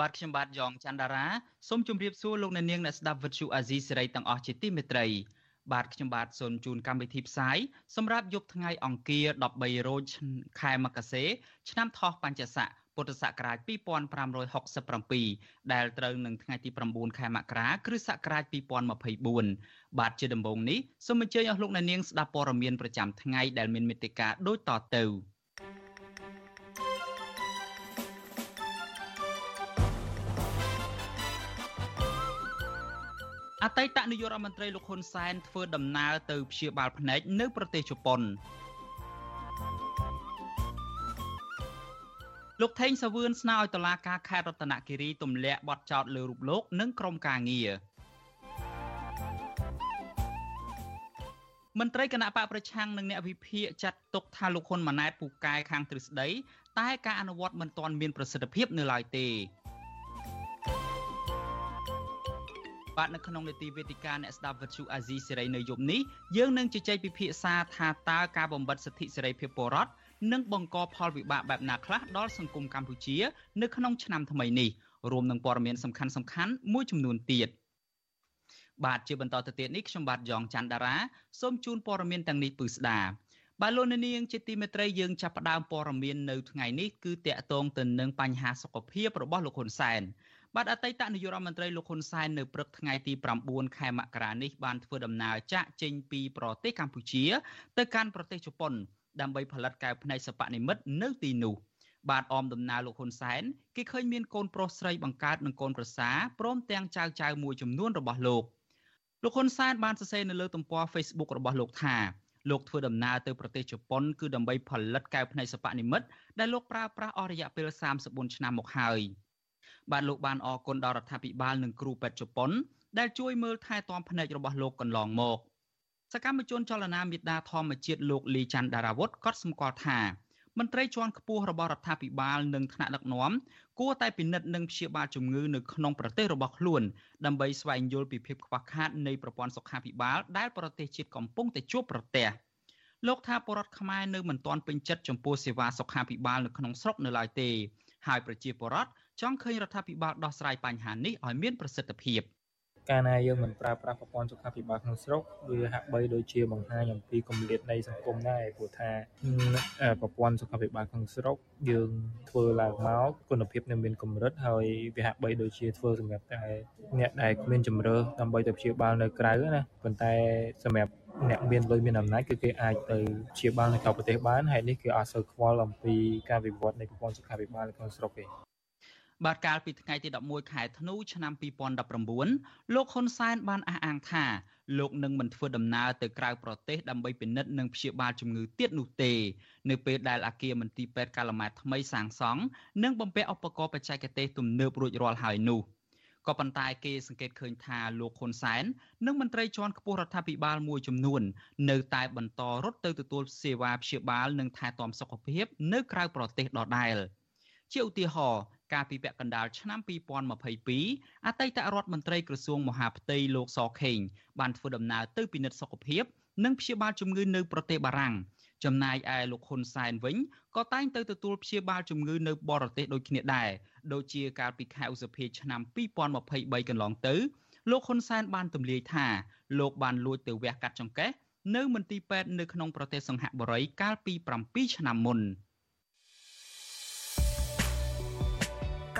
បាទខ្ញុំបាទយ៉ងច័ន្ទដារាសូមជម្រាបសួរលោកអ្នកនាងអ្នកស្ដាប់វិទ្យុអាស៊ីសេរីទាំងអស់ជាទីមេត្រីបាទខ្ញុំបាទសូមជូនកម្មវិធីផ្សាយសម្រាប់យប់ថ្ងៃអង្គារ13រោចខែមករាឆ្នាំថោះបัญចស័កពុទ្ធសករាជ2567ដែលត្រូវនឹងថ្ងៃទី9ខែមករាគ្រិស្តសករាជ2024បាទជាដំបូងនេះសូមអញ្ជើញអស់លោកអ្នកនាងស្ដាប់ព័ត៌មានប្រចាំថ្ងៃដែលមានមេត្តាដូចតទៅ អតីតនាយករដ្ឋមន្ត្រីលោកហ៊ុនសែនធ្វើដំណើរទៅព្យាបាលភ្នែកនៅប្រទេសជប៉ុនលោកថេងសាវឿនស្នើឲ្យតុលាការខេត្តរតនគិរីទម្លាក់បទចោទលើរូបលោក និងក្រុមការងារមន្ត្រីគណៈបកប្រឆាំងនិងអ្នកវិភាគចាត់ទុកថាលោកហ៊ុនម៉ាណែតពូកែខាងទ្រឹស្ដីតែការអនុវត្តមិនទាន់មានប្រសិទ្ធភាពនៅឡើយទេ បាទនៅក្នុងនេតិវេទិកាអ្នកស្ដាប់វិទ្យុអាស៊ីសេរីនៅយប់នេះយើងនឹងជជែកពិភាក្សាថាតើការបំបិទសិទ្ធិសេរីភាពពលរដ្ឋនឹងបង្កផលវិបាកបែបណាខ្លះដល់សង្គមកម្ពុជា នៅក្នុងឆ្នាំថ្មីនេះរួមនឹងព័ត៌មានសំខាន់សំខាន់មួយចំនួនទៀតបាទជាបន្តទៅទៀតនេះខ្ញុំបាទយ៉ងច័ន្ទដារាសូមជូនព័ត៌មានទាំងនេះពឺស្ដាបាទលោកនាងជាទីមេត្រីយើងចាប់ផ្ដើមព័ត៌មាននៅថ្ងៃនេះគឺតកតងទៅនឹងបញ្ហាសុខភាពរបស់លោកហ៊ុនសែន បាទអតីតនាយករដ្ឋមន្ត្រីលោកហ៊ុនសែននៅព្រឹកថ្ងៃទី9ខែមករានេះបានធ្វើដំណើរចាក់ចេញពីប្រទេសកម្ពុជា ទៅកាន់ប្រទេសជប៉ុន ដើម្បីផលិតកែវភ្នែកសិប្បនិមិត្តនៅទីនោះបាទអមដំណើរលោកហ៊ុនសែនគេឃើញមានកូនប្រុសស្រីបង្កើតនិងកូនប្រសាព្រមទាំងចៅចៅមួយចំនួនរបស់លោកលោកហ៊ុនសែនបានសរសេរនៅលើទំព័រ Facebook របស់លោកថាលោកធ្វើដំណើរទៅប្រទេសជប៉ុនគឺដើម្បីផលិតកែវភ្នែកសិប្បនិមិត្តដែលលោកប្រើប្រាស់អស់រយៈពេល34ឆ្នាំមកហើយ។ បាទលោកបានអរគុណដល់រដ្ឋាភិបាលនិងគ្រូពេទ្យជប៉ុន ដែលជួយមើលថែទាំភ្នែករបស់លោកកន្លងមកសកម្មជនចលនាមេដាធម្មជាតិលោកលីច័ន្ទដារាវុធក៏សម្គាល់ថាមន្ត្រីជាន់ខ្ពស់របស់រដ្ឋាភិបាលនិងថ្នាក់ដឹកនាំគួរតែពិនិត្យនិងព្យាបាលជំងឺនៅក្នុងប្រទេសរបស់ខ្លួនដើម្បីស្វែងយល់ពីភាពខ្វះខាតនៃប្រព័ន្ធសុខាភិបាលដែលប្រទេសជាតិកំពុងតែជួបប្រទះលោកថាបរដ្ឋខ្មែរនៅមិនទាន់ពេញចិត្តចំពោះសេវាសុខាភិបាលនៅក្នុងស្រុកនៅឡើយទេហើយប្រជាពលរដ្ឋ ចង់ឃើញរដ្ឋាភិបាលដោះស្រាយបញ្ហានេះឲ្យមានប្រសិទ្ធភាពកាលណាយើងមិនប្រើប្រាស់ប្រព័ន្ធសុខាភិបាលក្នុងស្រុកវាហាក់បីដូចជាបង្ហាញអំពីគម្លាតនៃសង្គមដែរព្រោះថាប្រព័ន្ធសុខាភិបាលក្នុងស្រុកយើងធ្វើឡើងមកគុណភាពនៅមានកម្រិតហើយវាហាក់បីដូចជាធ្វើសម្រាប់តែអ្នកដែលគ្មានជំរឿដើម្បីទៅព្យាបាលនៅក្រៅណាប៉ុន្តែសម្រាប់អ្នកមានលុយមានអំណាចគឺគេអាចទៅព្យាបាលនៅក្រៅប្រទេសបានហើយនេះគឺអត់សូវខ្វល់អំពីការវិវត្តនៃប្រព័ន្ធសុខាភិបាលនៅក្នុងស្រុកទេ បាទកាលពីថ្ងៃទី11ខែធ្នូឆ្នាំ2019លោកហ៊ុនសែនបានអះអាងថាលោកនឹងមិនធ្វើដំណើរទៅក្រៅប្រទេសដើម្បីពិនិត្យនិងព្យាបាលជំងឺទៀតនោះទេ នៅពេលដែលអគារមន្ទីរពេទ្យកាឡម៉ែតថ្មីសាងសង់និងបំពាក់ឧបករណ៍បច្ចេកទេសទំនើបរួចរាល់ហើយនោះក៏ប៉ុន្តែគេសង្កេតឃើញថាលោកហ៊ុនសែននិងមន្ត្រីជាន់ខ្ពស់រដ្ឋាភិបាលមួយចំនួន នៅតែបន្តរត់ទៅទទួលសេវាព្យាបាលនិងថែទាំសុខភាព នៅក្រៅប្រទេសដដែលជាឧទាហរណ៍ កាលពីពាក់កណ្ដាលឆ្នាំ2022អតីតរដ្ឋមន្ត្រីក្រសួងមហាផ្ទៃលោកសខេងបានធ្វើដំណើរទៅពិនិត្យសុខភាព និងព្យាបាលជំងឺនៅប្រទេសបារាំងចំណែកឯលោកហ៊ុនសែនវិញក៏តែងទៅទទួលព្យាបាលជំងឺនៅបរទេសដូចគ្នាដែរដូចជាកាលពីខែឧសភាឆ្នាំ2023កន្លងទៅលោកហ៊ុនសែនបានទម្លាយថាលោកបានលួចទៅវះកាត់ចង្កេះនៅមន្ទីរពេទ្យនៅក្នុងប្រទេសសង្ហបុរីកាលពី7ឆ្នាំមុន។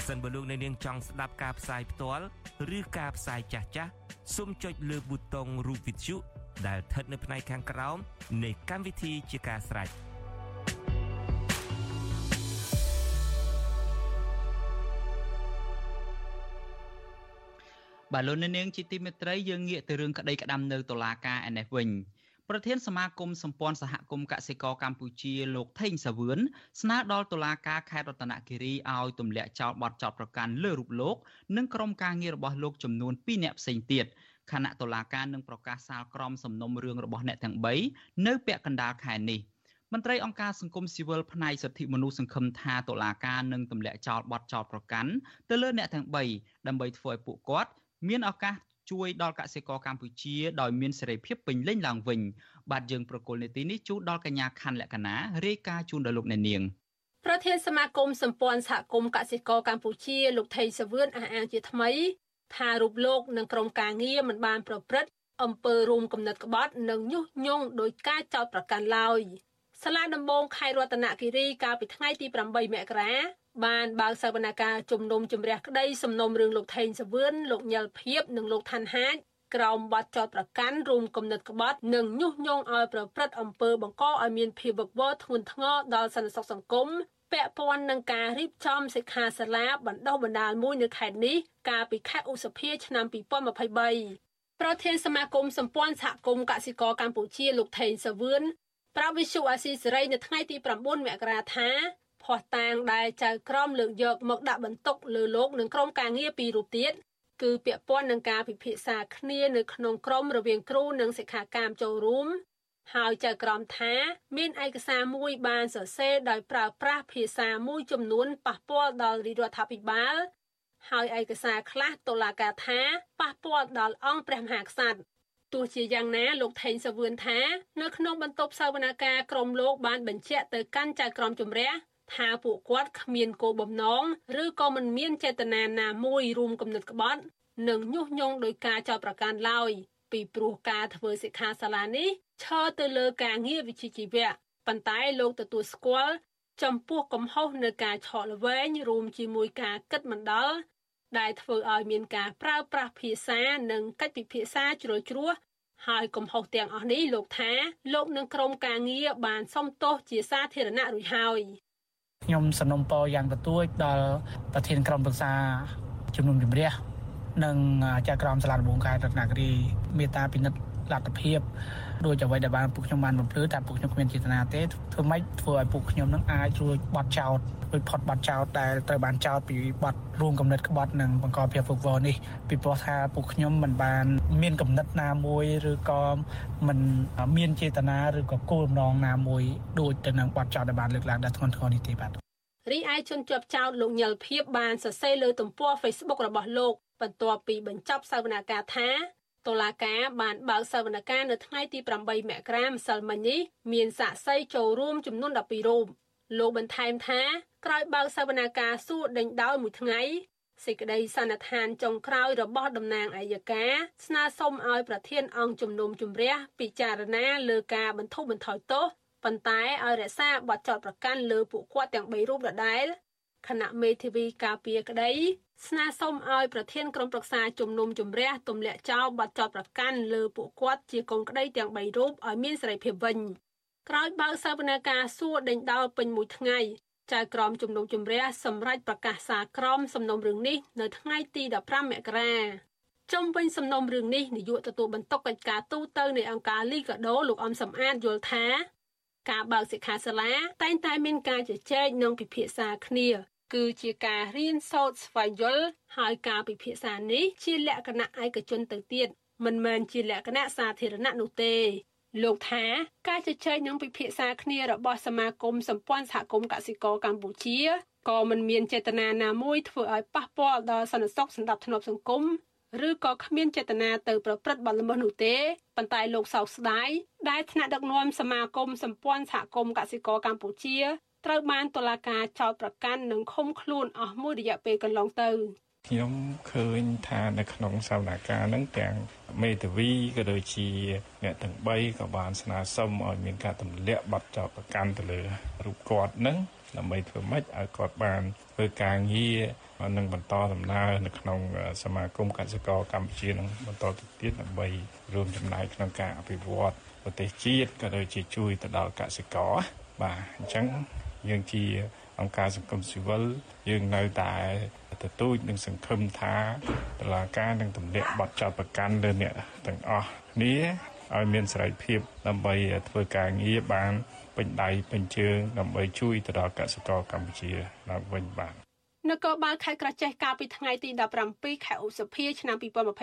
ប្រសិនបើលោកអ្នកនាងចង់ស្ដាប់ការផ្សាយផ្ទាល់ឬការផ្សាយចាស់ចាស់សូមចុចលើប៊ូតុងរូបវិទ្យុដែលស្ថិតនៅផ្នែកខាងក្រោមនៃកម្មវិធីជាការស្ដាយបាទលោកនាងជាទីមេត្រីយើងងាកទៅរឿងក្តីក្តាំនៅតុលាការឯនេះវិញ ប្រធានសមាគមសម្ព័ន្ធសហគមន៍កសិករកម្ពុជាលោកថេងសាវឿនស្នើដល់តុលាការខេត្តរតនគិរីឲ្យទម្លាក់ចោលបទចោទប្រកាន់លើរូបលោក និងក្រុមការងាររបស់លោកចំនួន2នាក់ផ្សេងទៀតខណៈតុលាការនឹងប្រកាសសាលក្រមសំណុំរឿងរបស់អ្នកទាំង3នៅពាក់កណ្ដាលខែនេះមន្ត្រីអង្គការសង្គមស៊ីវិលផ្នែកសិទ្ធិមនុស្សសង្ឃឹមថាតុលាការនឹងទម្លាក់ចោលបទចោទប្រកាន់ទៅលើអ្នកទាំង3ដើម្បីធ្វើឲ្យពួកគាត់មានឱកាស ជួយដល់កសិករកម្ពុជាដោយមានសេរីភាពពេញលេញឡើងវិញបាទយើងប្រកុលនេតិនេះជូនដល់កញ្ញាខណ្ឌលក្ខណារាយការណ៍ជូនដល់លោកអ្នកនាងប្រធានសមាគមសម្ព័ន្ធសហគមន៍កសិករកម្ពុជាលោកថៃសវឿនអះអាងជាថ្មី ថារូបលោកនិងក្រុមការងារមិនបានប្រព្រឹត្តអំពើរួមគំនិតក្បត់និងញុះញង់ដោយការចោទប្រកាន់ឡើយ សាលាដំបងខេត្តរតនគិរីកាលពីថ្ងៃទី8មករាបានបើកសវនកម្មជំនុំជម្រះក្តីសំណុំរឿងលោកថេងសវឿនលោកញ៉លភៀបនិងលោកឋានហាជក្រោមបទចោទប្រកាន់រួមគំនិតក្បត់និងញុះញង់ឲ្យប្រព្រឹត្តអំពើបង្កឲ្យមានភាពវឹកវរធ្ងន់ធ្ងរដល់សន្តិសុខសង្គមពាក់ព័ន្ធនឹងការរៀបចំសិក្ខាសាលាបណ្ដុះបណ្ដាលមួយនៅខេត្តនេះកាលពីខែឧសភាឆ្នាំ2023ប្រធានសមាគមសម្ព័ន្ធសហគមន៍កសិករកម្ពុជាលោកថេងសាវឿន ប្រាប់វិសុអាស៊ីសេរីនៅថ្ងៃទី9មករាថាភ័ស្តុតាងដែលចៅក្រមលើកយកមកដាក់បន្ទុកលើលោកនិងក្រុមការងារពីររូបទៀតគឺពាក់ព័ន្ធនឹងការពិភាក្សាគ្នានៅក្នុងក្រុមរវាងគ្រូនិងសិក្ខាកាមចូលរួមហើយចៅក្រមថាមានឯកសារមួយបានសរសេរដោយប្រើប្រាស់ភាសាមួយចំនួនប៉ះពាល់ដល់រាជរដ្ឋាភិបាលហើយឯកសារខ្លះតុលាការថាប៉ះពាល់ដល់អង្គព្រះមហាក្សត្រ ទោះជាយ៉ាងណាលោកថេងសាវឿនថានៅក្នុងបន្ទប់សវនកម្មក្រមលោកបានបញ្ជាក់ទៅកាន់ចៅក្រមជំរះថាពួកគាត់គ្មានគោលបំណងឬក៏មិនមានចេតនាណាមួយរួមគំនិតក្បត់និងញុះញង់ដោយការចោទប្រកាន់ឡើយពីព្រោះការធ្វើសិក្ខាសាលានេះឈរទៅលើការងារវិជ្ជាជីវៈប៉ុន្តែលោកទទួលស្គាល់ចំពោះកំហុសនៅការឆក់ល្វែងរួមជាមួយការគិតមិនដល់ ដែលធ្វើឲ្យមានការប្រើប្រាស់ភាសានិងកិច្ចពិភាក្សាជ្រុលជ្រួសហើយកំហុសទាំងអស់នេះលោកថាលោកនឹងក្រុមការងារបានសុំទោសជាសាធារណៈរួចហើយខ្ញុំสนុំពរយ៉ាងទទួចដល់ប្រធានក្រុមប្រឹក្សាជំនុំជម្រះនិងចៅក្រមសាលាដំបងខេត្តរតនគិរីមេត្តាពិនិត្យលទ្ធភាពដូចអ្វីដែលបានពួកខ្ញុំបានបំភ្លឺតែពួកខ្ញុំគ្មានចេតនាទេធ្វើម៉េចធ្វើឲ្យពួកខ្ញុំនឹងអាចរួចបត់ចោត រួចផុតបត់ចោតដែលត្រូវបានចោតពីបត់រួមកំណត់ក្បត់និងបង្កភាពវឹកវរនេះពីព្រោះថាពួកខ្ញុំមិនបានមានកំណត់ណាមួយឬក៏មិនមានចេតនាឬក៏គោលបំណងណាមួយដូចទៅនឹងបត់ចោតដែលបានលើកឡើងដល់ធ្ងន់ធ្ងរនេះទេបាទរីឯជនជាប់ចោតលោកញលភៀបបានសរសេរលើទំព័រ Facebook របស់លោកបន្ទាប់ពីបញ្ចប់សវនកម្មថាតុលាការបានបើកសវនកម្មនៅថ្ងៃទី8មករាម្សិលមិញនេះមានសាក្សីចូលរួមចំនួន12រូប លោកបន្ថែមថាក្រោយបើកសវនកម្មសួរដេញដោលមួយថ្ងៃសេចក្តីសន្និដ្ឋានចុងក្រោយរបស់តំណាងអัยការស្នើសុំឲ្យប្រធានអង្គជំនុំជម្រះពិចារណាលើការបន្ធូរបន្ថយទោសប៉ុន្តែឲ្យរក្សាបទចោទប្រកាន់លើពួកគាត់ទាំង3រូបដដែលគណៈមេធាវីការពារក្តីស្នើសុំឲ្យប្រធានក្រុមប្រឹក្សាជំនុំជម្រះទម្លាក់ចោលបទចោទប្រកាន់លើពួកគាត់ជាកូនក្តីទាំង3រូបឲ្យមានសេរីភាពវិញ ក្រោយបើកសវនកម្មសួរដេញដោលពេញមួយថ្ងៃចៅក្រមជំនុំជម្រះសម្រេចប្រកាសសារក្រមសំណុំរឿងនេះនៅថ្ងៃទី15មករាជុំវិញសំណុំរឿងនេះនាយកទទួលបន្ទុកកិច្ចការទូតនៃអង្គការលីកាដូលោកអំសំអាតយល់ថា ការបើកសិក្ខាសាលាតែងតែមានការជជែកនិងពិភាក្សាគ្នា គឺជាការរៀនសូត្រស្វែងយល់ហើយការពិភាក្សានេះជាលក្ខណៈឯកជនទៅទៀតមិនមែនជាលក្ខណៈសាធារណៈនោះទេ លោកថាការជជែកនិងពិភាក្សាគ្នារបស់សមាគមសម្ព័ន្ធសហគមន៍កសិករកម្ពុជាក៏មិនមានចេតនាណាមួយធ្វើឲ្យប៉ះពាល់ដល់សន្តិសុខសណ្ដាប់ធ្នាប់សង្គមឬក៏គ្មានចេតនាទៅប្រព្រឹត្តបទល្មើសនោះទេប៉ុន្តែលោកសោកស្ដាយដែលថ្នាក់ដឹកនាំសមាគមសម្ព័ន្ធសហគមន៍កសិករកម្ពុជាត្រូវបានតុលាការចោទប្រកាន់និងឃុំខ្លួនអស់មួយរយៈពេលកន្លងទៅ ខ្ញុំឃើញថានៅក្នុងសវនកម្មហ្នឹងទាំងមេធាវីក៏ដូចជាអ្នកទាំង3ក៏បានស្នើសុំឲ្យមានការទម្លាក់ប័ណ្ណចោទប្រកាន់ទៅលើរូបគាត់ហ្នឹងដើម្បីធ្វើម៉េចឲ្យគាត់បានធ្វើការងារនឹងបន្តដំណើរនៅក្នុងសមាគមកសិករកម្ពុជានឹងបន្តទៅទៀតដើម្បីរួមចំណែកក្នុងការអភិវឌ្ឍប្រទេសជាតិក៏ដូចជាជួយទៅដល់កសិករបាទអញ្ចឹងយើងជាអង្គការសង្គមស៊ីវិលយើងនៅតែ ទទូចនិងសង្ឃឹមថាតឡាការនឹងទម្លាក់បទចោទប្រកាន់លើអ្នកទាំងអស់គ្នាឲ្យមានសេរីភាពដើម្បីធ្វើការងារបានពេញដៃពេញជើងដើម្បីជួយទៅដល់កសិករកម្ពុជាឡើងវិញបាទនគរបាលខេត្តក្រចេះកាលពីថ្ងៃទី17ខែឧសភាឆ្នាំ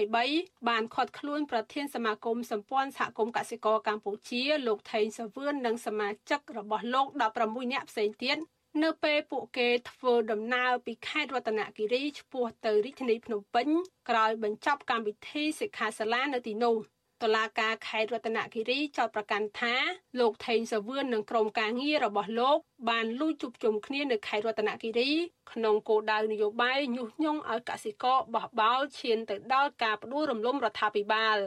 2023បានឃាត់ខ្លួនប្រធានសមាគមសម្ព័ន្ធសហគមន៍កសិករកម្ពុជាលោកថេងសាវឿននិងសមាជិករបស់លោក16នាក់ផ្សេងទៀត នៅពេលពួកគេធ្វើដំណើរពីខេត្តរតនគិរីឆ្ពោះទៅរាជធានីភ្នំពេញក្រោយបញ្ចប់កម្មវិធីសិក្ខាសាលានៅទីនោះ។តុលាការខេត្តរតនគិរីចោទប្រកាន់ថាលោកថេងសាវឿននិងក្រុមការងាររបស់លោកបានលួចជួបជុំគ្នានៅខេត្តរតនគិរីក្នុងគោលដៅនយោបាយញុះញង់ឲ្យកសិករបោះបោលឈានទៅដល់ការផ្ដួលរំលំរដ្ឋាភិបាល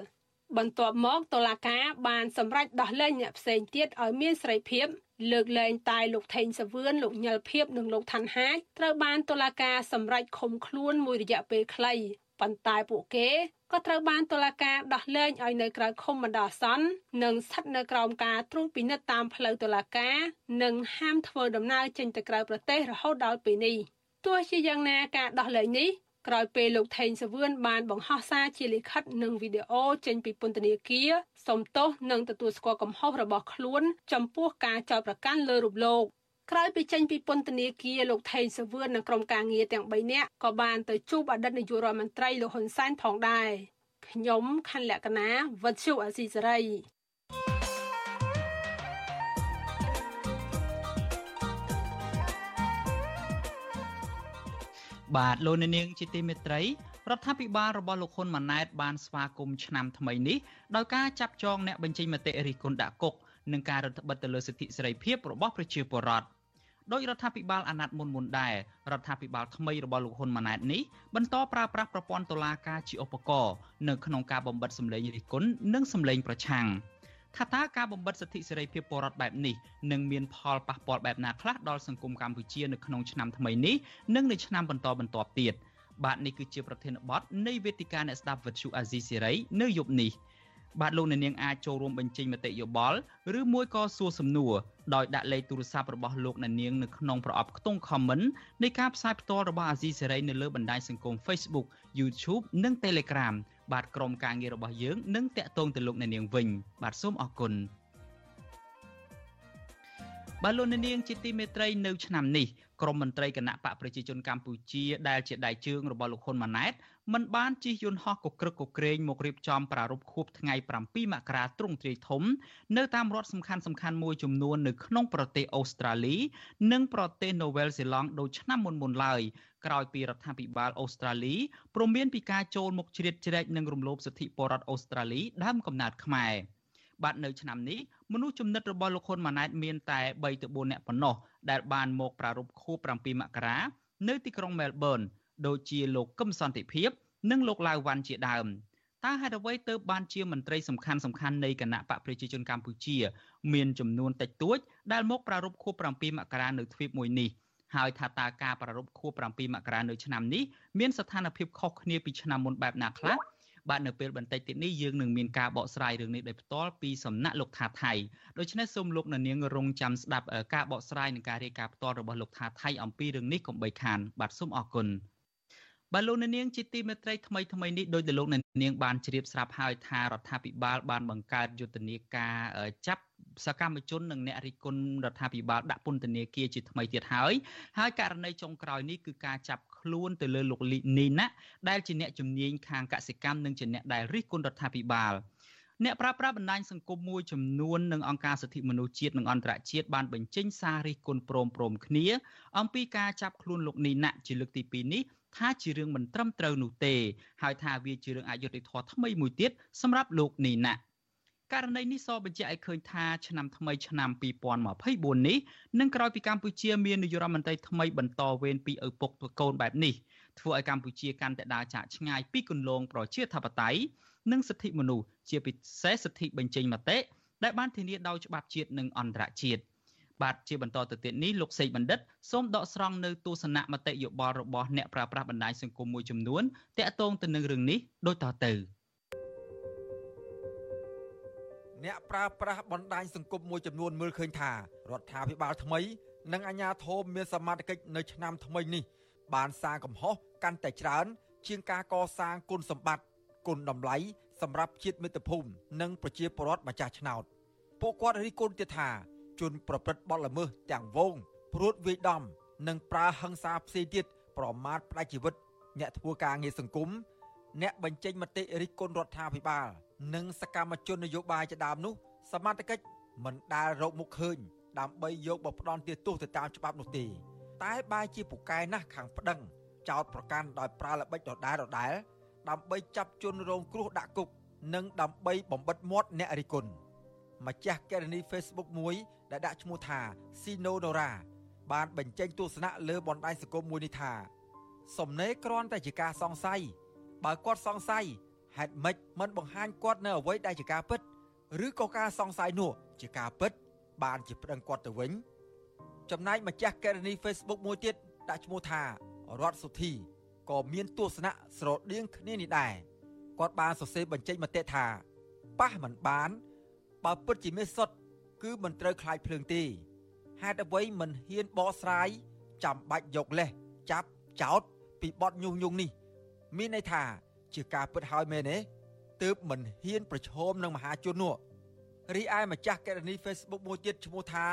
បន្ទាប់មកតុលាការបានសម្រេចដោះលែងអ្នកផ្សេងទៀតឲ្យមានសេរីភាព លើកលែងតែលោកថេងសាវឿនលោកញិលភៀបនិងលោកឋានហាជត្រូវបានតុលាការសម្រេចឃុំខ្លួនមួយរយៈពេលខ្លីប៉ុន្តែពួកគេក៏ត្រូវបានតុលាការដោះលែងឲ្យនៅក្រៅឃុំបណ្ដោះអាសន្ននិងស្ថិតនៅក្រោមការត្រួតពិនិត្យតាមផ្លូវតុលាការ និងហាមធ្វើដំណើរចេញទៅក្រៅប្រទេសរហូតដល់ពេលនេះទោះជាយ៉ាងណាការដោះលែងនេះ ក្រោយពេលលោកថេងសវឿនបានបង្ហោះសារជាលិខិតនិងវីដេអូចេញពីពន្ធនាគារសុំទោសនិងទទួលស្គាល់កំហុសរបស់ខ្លួន ចំពោះការចោទប្រកាន់លើរូបលោកក្រោយពីចេញពីពន្ធនាគារលោកថេងសវឿននិងក្រុមការងារទាំង3នាក់ក៏បានទៅជួបអតីតនាយករដ្ឋមន្ត្រីលោកហ៊ុនសែនផងដែរខ្ញុំខណ្ឌលក្ខណាវັດឈូអស៊ីសេរី បាទលោកនាងជាទីមេត្រីរដ្ឋាភិបាលរបស់លោកហ៊ុនម៉ាណែតបានស្វាគមន៍ឆ្នាំថ្មីនេះដោយការចាប់ចងអ្នកបញ្ចេញមតិរិះគន់ដាក់គុកនិងការរដ្ឋបិទទៅលើសិទ្ធិសេរីភាពរបស់ប្រជាពលរដ្ឋដោយរដ្ឋាភិបាលអាណត្តិមុនមុនដែររដ្ឋាភិបាលថ្មីរបស់លោកហ៊ុនម៉ាណែតនេះបន្តប្រើប្រាស់ប្រព័ន្ធតុលាការជាឧបករណ៍នៅក្នុងការបំបិទសម្លេងរិះគន់និងសម្លេងប្រឆាំង ថាតើការបំបិទសិទ្ធិសេរីភាពពលរដ្ឋបែបនេះនឹងមានផលប៉ះពាល់បែបណាខ្លះដល់សង្គមកម្ពុជានៅក្នុងឆ្នាំថ្មីនេះនិងនៅឆ្នាំបន្តបន្ទាប់ទៀតបាទនេះគឺជាប្រធានបទនៃវេទិកាអ្នកស្ដាប់វិទ្យុអាស៊ីសេរីនៅយប់នេះ។បាទលោកអ្នកនាងអាចចូលរួមបញ្ចេញមតិយោបល់ឬមួយក៏សួរសំណួរដោយដាក់លេខទូរស័ព្ទរបស់លោកអ្នកនាងនៅក្នុងប្រអប់ខ្ទង់ comment នៃការផ្សាយផ្ទាល់របស់អាស៊ីសេរីនៅលើបណ្ដាញសង្គម Facebook YouTube និង Telegram បាទក្រុមការងាររបស់យើងនឹងតាក់ទងទៅលោកអ្នកនាងវិញបាទសូមអរគុណបាទលោកអ្នកនាងជាទីមេត្រីនៅឆ្នាំនេះ ក្រមមន្ត្រីគណៈបកប្រជាជនកម្ពុជាដែលជាដៃជើងរបស់លោកហ៊ុនម៉ាណែតមិនបានជិះយន្តហោះកក្រឹកកក្រែងមករៀបចំប្រារព្ធខួបថ្ងៃ7មករាទ្រង់ទ្រាយធំ នៅតាមរដ្ឋសំខាន់សំខាន់មួយចំនួននៅក្នុងប្រទេសអូស្ត្រាលី និងប្រទេសនូវែលសេឡង់ដូចឆ្នាំមុនមុនឡើយក្រោយពីរដ្ឋាភិបាលអូស្ត្រាលីព្រមានពីការចូលមកជ្រៀតជ្រែកនិងរំលោភសិទ្ធិពលរដ្ឋអូស្ត្រាលីដើមកំណើតខ្មែរបាទនៅឆ្នាំនេះ មនុស្សចំណិតរបស់លោកហ៊ុនម៉ាណែតមានតែ3ទៅ4នាក់ប៉ុណ្ណោះដែលបានមកប្រារព្ធខួប7មករានៅទីក្រុងមែលប៊នដូចជាលោកកឹមសន្តិភាព និងលោកឡាវវ៉ាន់ជាដើមតើហេតុអ្វីទើបបានជាមន្ត្រីសំខាន់សំខាន់នៃគណៈបកប្រជាជនកម្ពុជា មានចំនួនតិចតួចដែលមកប្រារព្ធខួប7មករានៅទ្វីបមួយនេះហើយថាតើការប្រារព្ធខួប7មករានៅឆ្នាំនេះមានស្ថានភាពខុសគ្នាពីឆ្នាំមុនបែបណាខ្លះ បាទនៅពេលបន្តិចទៀតនេះយើងនឹងមានការបកស្រាយរឿងនេះដោយផ្ទាល់ពីសំណាក់លោកថាថៃដូច្នេះសូមលោកនាងរងចាំស្ដាប់ការបកស្រាយនិងការរាយការណ៍ផ្ទាល់របស់លោកថាថៃអំពីរឿងនេះកុំបីខានបាទសូមអរគុណបាទលោកនាងជាទីមេត្រីថ្មីថ្មីនេះដោយដែលលោកនាងបានជ្រាបស្រាប់ហើយថារដ្ឋាភិបាលបានបង្កើតយុទ្ធនាការចាប់សកម្មជននិងអ្នករិះគន់រដ្ឋាភិបាលដាក់ពន្ធនាគារជាថ្មីទៀតហើយហើយករណីចុងក្រោយនេះគឺការចាប់ ខ្លួនទៅលើលោកនីណាដែលជាអ្នកជំនាញខាងកសិកម្មនិងជាអ្នកដែលរិះគន់រដ្ឋាភិបាលអ្នកប្រាស្រ័យបណ្ដាញសង្គមមួយចំនួននិងអង្គការសិទ្ធិមនុស្សជាតិនិងអន្តរជាតិបានបញ្ចេញសាររិះគន់ព្រមព្រមគ្នាអំពីការចាប់ខ្លួនលោកនីណាជាលើកទី2នេះថាជារឿងមិនត្រឹមត្រូវនោះទេ ហើយថាវាជារឿងអយុត្តិធម៌ថ្មីមួយទៀតសម្រាប់លោកនីណាក រណីនេះសបញ្ជាក់ឲ្យឃើញថាឆ្នាំថ្មីឆ្នាំ2024នេះនឹងក្រោយពីកម្ពុជាមាននាយករដ្ឋមន្ត្រីថ្មីបន្តវេនពីឪពុកកូនបែបនេះធ្វើឲ្យកម្ពុជាកាន់តែដើរចាកឆ្ងាយពីគន្លងប្រជាធិបតេយ្យនិងសិទ្ធិមនុស្សជាពិសេសសិទ្ធិបញ្ចេញមតិដែលបានធានាដោយច្បាប់ជាតិនិងអន្តរជាតិបាទជាបន្តទៅទៀតនេះលោកសេកបណ្ឌិតសូមដកស្រង់នៅទស្សនៈមតិយោបល់របស់អ្នកប្រើប្រាស់បណ្ដាញសង្គមមួយចំនួនតាក់ទងទៅនឹងរឿងនេះដូចតទៅ អ្នកប្រើប្រាស់បណ្ដាញសង្គមមួយចំនួនមើលឃើញថារដ្ឋាភិបាលថ្មី និងអាជ្ញាធរមានសមត្ថកិច្ចនៅឆ្នាំថ្មីនេះ បានសាងកំហុសកាន់តែច្រើន ជាងការកសាងគុណសម្បត្តិគុណតម្លៃសម្រាប់ជាតិមាតុភូមិនិងប្រជាពលរដ្ឋម្ចាស់ឆ្នោតពួកគាត់រិះគន់ទៀតថាជនប្រព្រឹត្តបទល្មើសទាំងវងព្រួតវាយដំ និងប្រើហិង្សាផ្សេងទៀតប្រមាថផ្ដាច់ជីវិត អ្នកធ្វើការងារសង្គមអ្នកបញ្ចេញមតិរិះគន់រដ្ឋាភិបាល និងសកម្មជននយោបាយជាដើមនោះសមត្ថកិច្ចមិនដែលរកមុខឃើញដើម្បីយកមកផ្ដន់ទោសទៅតាមច្បាប់នោះទេតែបែរជាពូកែណាស់ខាងប្តឹងចោតប្រកាន់ដោយប្រើល្បិចដដែលដដែលដើម្បីចាប់ជនរងគ្រោះដាក់គុកនិងដើម្បីបំបិតមាត់អ្នករិះគន់ម្ចាស់កេរនី Facebook មួយដែលដាក់ឈ្មោះថា Sinodora បានបញ្ចេញទស្សនៈលើបណ្ដាញសង្គមមួយនេះថា សំណេរគ្រាន់តែជាការសង្ស័យបើគាត់សង្ស័យ ហេតុម៉េចមិនបង្ហាញគាត់នៅអ្វីដែលជាការពិតឬក៏ការសង្ស័យនោះជាការពិត បានជាប្តឹងគាត់ទៅវិញ ចំណែកម្ចាស់កេរនី Facebook មួយទៀតដាក់ឈ្មោះថារតសុធីក៏មានទស្សនៈស្រដៀងគ្នានេះដែរគាត់បានសរសេរបញ្ចេញមតិថាប៉ះមិនបាន បើពិតជាមេសុតគឺមិនត្រូវខ្លាចភ្លើងទេហេតុអ្វីមិនហ៊ានបកស្រាយចាំបាច់យកលេសចាប់ចោតពីបទញុះញង់នេះ មានន័យថា ជាការពិតហើយមែនទេទើបមិនហ៊ានប្រឈមនឹងមហាជននោះរីឯម្ចាស់កេរនី Facebook មួយទៀតឈ្មោះថា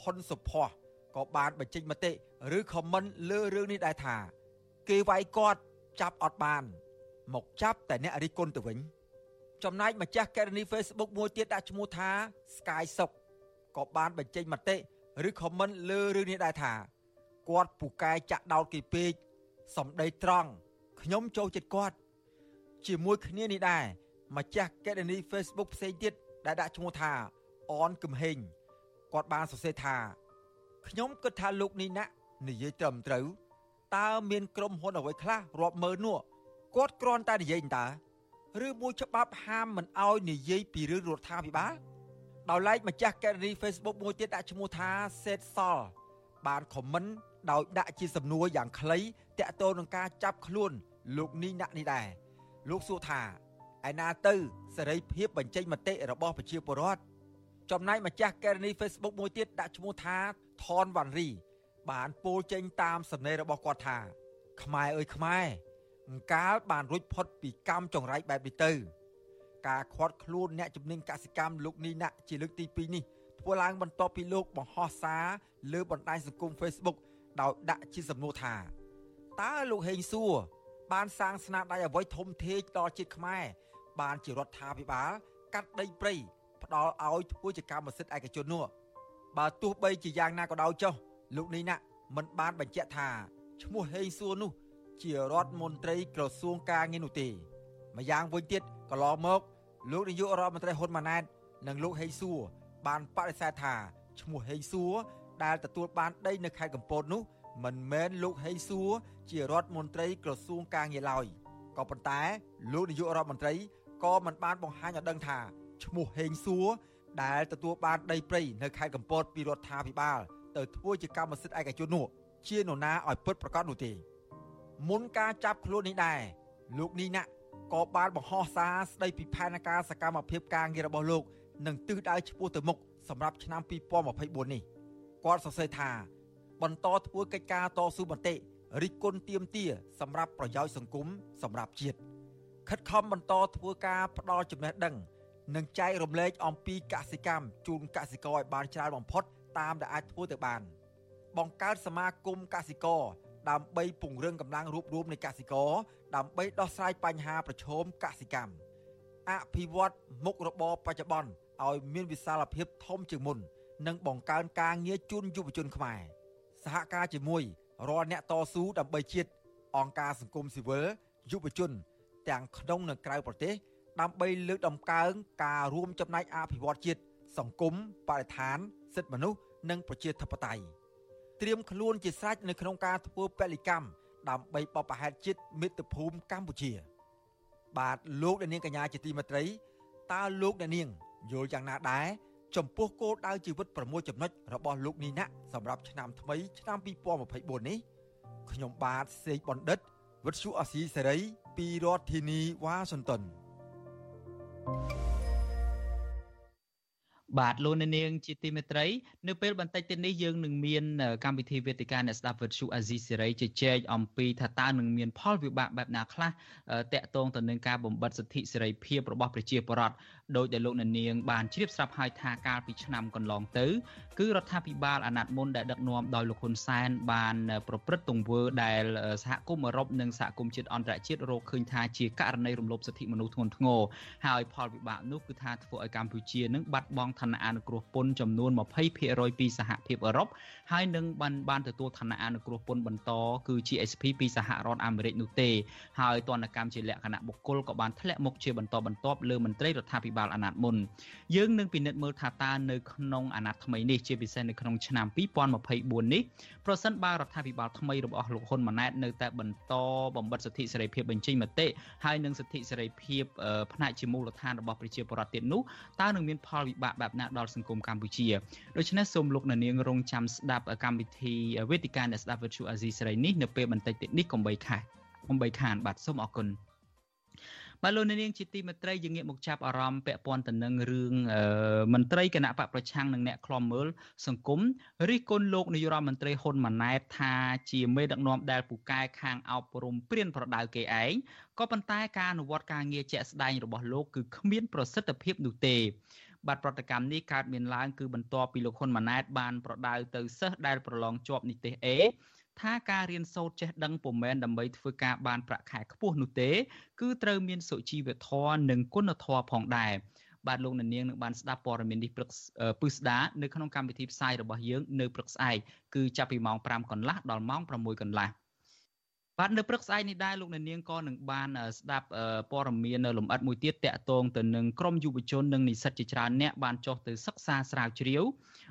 ផុនសុផោះក៏បានបញ្ចេញមតិឬ comment លើរឿងនេះដែរថា គេវាយគាត់ចាប់អត់បាន មកចាប់តែអ្នករិះគន់ទៅវិញ ចំណែកម្ចាស់កេរនី Facebook មួយទៀតដាក់ឈ្មោះថា Sky សុកក៏បានបញ្ចេញមតិឬ comment លើរឿងនេះដែរថាគាត់ពូកែចាក់ដោតគេពេកសំដីត្រង់ខ្ញុំចូលចិត្តគាត់ ជាមួយគ្នានេះដែរម្ចាស់កេរនី Facebook ផ្សេងទៀតដែលដាក់ឈ្មោះថាអនគឹមហេងគាត់បានសរសេរថាខ្ញុំគិតថាលោកនេះណាក់និយាយត្រឹមត្រូវតើមានក្រុមហ៊ុនអ្វីខ្លះរាប់ម៉ឺននោះគាត់គ្រាន់តែនិយាយតើឬមួយច្បាប់ហាមមិនអោយនិយាយពីរឿងរដ្ឋាភិបាលដោយឡែកម្ចាស់កេរនី Facebook មួយទៀតដាក់ឈ្មោះថាសេតសលបានខមមិនដោយដាក់ជាសំណួរយ៉ាងខ្លីតាក់ទងនឹងការចាប់ខ្លួនលោកនីណាក់នេះដែរ លោកសួរថាឯណាទៅសេរីភាពបញ្ចេញមតិរបស់ប្រជាពលរដ្ឋចំណែកម្ចាស់កេរនី Facebook មួយទៀតដាក់ឈ្មោះថាថនវ៉ាន់រី បានពោលចេញតាមសំណេររបស់គាត់ថា ខ្មែរអើយខ្មែរអង្កាលបានរួចផុតពីកម្មចង្រៃបែបនេះទៅ ការខាត់ខ្លួនអ្នកជំនាញកសិកម្មលោកនីណាក់ជាលើកទី2នេះធ្វើឡើងបន្ទាប់ពីលោកបង្ហោះសារលើបណ្ដាញសង្គម Facebook ដោយដាក់ជាសំណួរថាតើលោកហេងសួរ បានសាងស្នាដៃអ្វីធំធេងដល់ជាតិខ្មែរបានជារដ្ឋាភិបាល កាត់ដីព្រៃផ្ដល់ឲ្យធ្វើជាកម្មសិទ្ធិឯកជននោះបើទោះបីជាយ៉ាងណាក៏ដោយចុះលោកនេះណាមិនបានបញ្ជាក់ថាឈ្មោះហេងសួរនោះ ជារដ្ឋមន្ត្រីក្រសួងការងារនោះទេម្យ៉ាងវិញទៀតកន្លងមក លោកនាយករដ្ឋមន្ត្រីហ៊ុនម៉ាណែតនិងលោកហេងសួរបានបដិសេធថាឈ្មោះហេងសួរដែលទទួលបានដីនៅខេត្តកំពតនោះមិនមែនលោកហេងសួរ ជារដ្ឋមន្ត្រីក្រសួងការងារឡើយក៏ប៉ុន្តែលោកនាយករដ្ឋមន្ត្រីក៏មិនបានបង្ហាញឲ្យដឹងថាឈ្មោះហេងសួរដែលទទួលបានដីព្រៃនៅខេត្តកំពតពីរដ្ឋាភិបាលទៅធ្វើជាកម្មសិទ្ធិឯកជននោះជានរណាឲ្យពិតប្រកបនោះទេមុនការចាប់ខ្លួននេះដែរលោកនីណាក់ក៏បានបង្ហោះសារស្ដីពីផែនការសកម្មភាពការងាររបស់លោកនិងទិសដៅឆ្ពោះទៅមុខសម្រាប់ឆ្នាំ2024នេះគាត់សរសេរថា បន្តធ្វើកិច្ចការតស៊ូមតិ រិះគន់ទាមទារសម្រាប់ប្រយោជន៍សង្គមសម្រាប់ជាតិខិតខំបន្តធ្វើការផ្ដល់ចំណេះដឹងនិងចែករំលែកអំពីកសិកម្មជូនកសិករឲ្យបានច្រើនបំផុតតាមដែលអាចធ្វើទៅបាន បង្កើតសមាគមកសិករដើម្បីពង្រឹងកម្លាំងរួបរวมនៃកសិករដើម្បីដោះស្រាយបញ្ហាប្រឈមកសិកម្មអភិវឌ្ឍមុខរបរបច្ចុប្បន្នឲ្យមានវិសាលភាពធំជាងមុន និងបង្កើនការងារជូនយុវជនខ្មែរសហការជាមួយ រាល់អ្នកតស៊ូដើម្បីជាតិអង្គការសង្គមស៊ីវិលយុវជន ទាំងក្នុងនិងក្រៅប្រទេស ដើម្បីលើកដំកើងការរួមចំណែកអភិវឌ្ឍជាតិសង្គមបរិស្ថាន សិទ្ធិមនុស្សនិងប្រជាធិបតេយ្យត្រៀមខ្លួនជាស្រេចនៅក្នុងការធ្វើពលិកម្មដើម្បីបបផែតជាតិមាតុភូមិកម្ពុជា បាទលោកអ្នកនាងកញ្ញាជាទីមេត្រីតើលោកអ្នកនាងយល់យ៉ាងណាដែរ ចំពោះគោលដៅជីវិត6ចំណុចរបស់លោកនីណាក់សម្រាប់ឆ្នាំថ្មីឆ្នាំ2024នេះខ្ញុំបាទសេកបណ្ឌិតវិទ្យុអសីសេរីពីរដ្ឋធានីវ៉ាស៊ីនតោនបាទលោកនាងជាទីមេត្រីនៅពេលបន្តិចទៀតនេះយើងនឹងមានកម្មវិធីវេទិកាអ្នកស្ដាប់វិទ្យុអាស៊ីសេរីជជែកអំពីថាតើនឹងមានផលវិបាកបែបណាខ្លះតកតងទៅនឹងការបំបិទសិទ្ធិសេរីភាពរបស់ប្រជាពលរដ្ឋដោយដែលលោកនាងបានជ្រាបស្រាប់ហើយថាកាលពីឆ្នាំកន្លងទៅ គឺរដ្ឋាភិបាលអាណត្តិមុនដែលដឹកនាំដោយលោកហ៊ុនសែនបាន ប្រព្រឹត្តទង្វើដែលសហគមន៍អឺរ៉ុបនិងសហគមន៍ជាតិអន្តរជាតិរកឃើញថាជាករណីរំលោភសិទ្ធិមនុស្សធ្ងន់ធ្ងរហើយផលវិបាកនោះគឺថាធ្វើឲ្យកម្ពុជានឹងបាត់បង់ឋានៈអនុគ្រោះពន្ធចំនួន20%ពីសហភាពអឺរ៉ុបហើយនឹងបានបានទទួលឋានៈអនុគ្រោះពន្ធបន្តគឺ GSP ពីសហរដ្ឋអាមេរិកនោះទេហើយទណ្ឌកម្មជាលក្ខណៈបុគ្គលក៏បានធ្លាក់មុខជាបន្តបន្ទាប់លើមន្ត្រីរដ្ឋាភិបាលអាណត្តិមុនយើងនឹងពិនិត្យមើលថាតើនៅក្នុងអាណត្តិថ្មីនេះជាពិសេសនៅក្នុងឆ្នាំ2024នេះប្រសិនបើរដ្ឋាភិបាលថ្មីរបស់លោកហ៊ុនម៉ាណែតនៅតែបន្តបំបិទសិទ្ធិសេរីភាពបញ្ចេញមតិហើយនឹងសិទ្ធិសេរីភាពផ្នែកជាមូលដ្ឋានរបស់ប្រជាពលរដ្ឋទៀតនោះតើនឹងមានផលវិបាកបែបណាដល់សង្គមកម្ពុជាដូច្នេះសូមលោកនាងរងចាំស្ដាប់កម្មវិធីវេទិកាអ្នកស្ដាប់វិទ្យុអាស៊ីសេរីនេះនៅពេលបន្តិចទៀតនេះកុំបីខានកុំបីខានបាទសូមអរគុណ បាទលោកនាងជាទីមេត្រីយើងងាកមកចាប់អារម្មណ៍ពាក់ព័ន្ធទៅនឹងរឿងមន្ត្រីគណៈបកប្រឆាំងនិងអ្នកខ្លំមើលសង្គមរិះគន់លោកនាយរដ្ឋមន្ត្រីហ៊ុនម៉ាណែតថាជាមេដឹកនាំដែលពូកែខាងអប់រំព្រៀនប្រដៅគេឯងក៏ប៉ុន្តែការអនុវត្តការងារជាក់ស្ដែងរបស់លោកគឺគ្មានប្រសិទ្ធភាពនោះទេបាទប្រតិកម្មនេះកើតមានឡើងគឺបន្ទាប់ពីលោកហ៊ុនម៉ាណែតបានប្រដៅទៅសិស្សដែលប្រឡងជាប់និទេស A ថាការរៀនសូត្រចេះដឹងពុំមែនដើម្បីធ្វើការបានប្រាក់ខែខ្ពស់នោះទេគឺត្រូវមានសុជីវធម៌និងគុណធម៌ផងដែរបាទលោកនាងនឹងបានស្ដាប់ព័ត៌មាននេះព្រឹកពឹស្ដានៅក្នុងកម្មវិធីផ្សាយរបស់យើងនៅព្រឹកស្អែកគឺចាប់ពីម៉ោង5កន្លះដល់ម៉ោង6កន្លះ បាទនៅព្រឹកស្អែកនេះដែរលោកអ្នកនាងក៏នឹងបានស្ដាប់ព័ត៌មាននៅលំអិតមួយទៀតតកតងទៅនឹងក្រមយុវជននិងនិស្សិតជាច្រើនអ្នកបានចុះទៅសិក្សាស្រាវជ្រាវ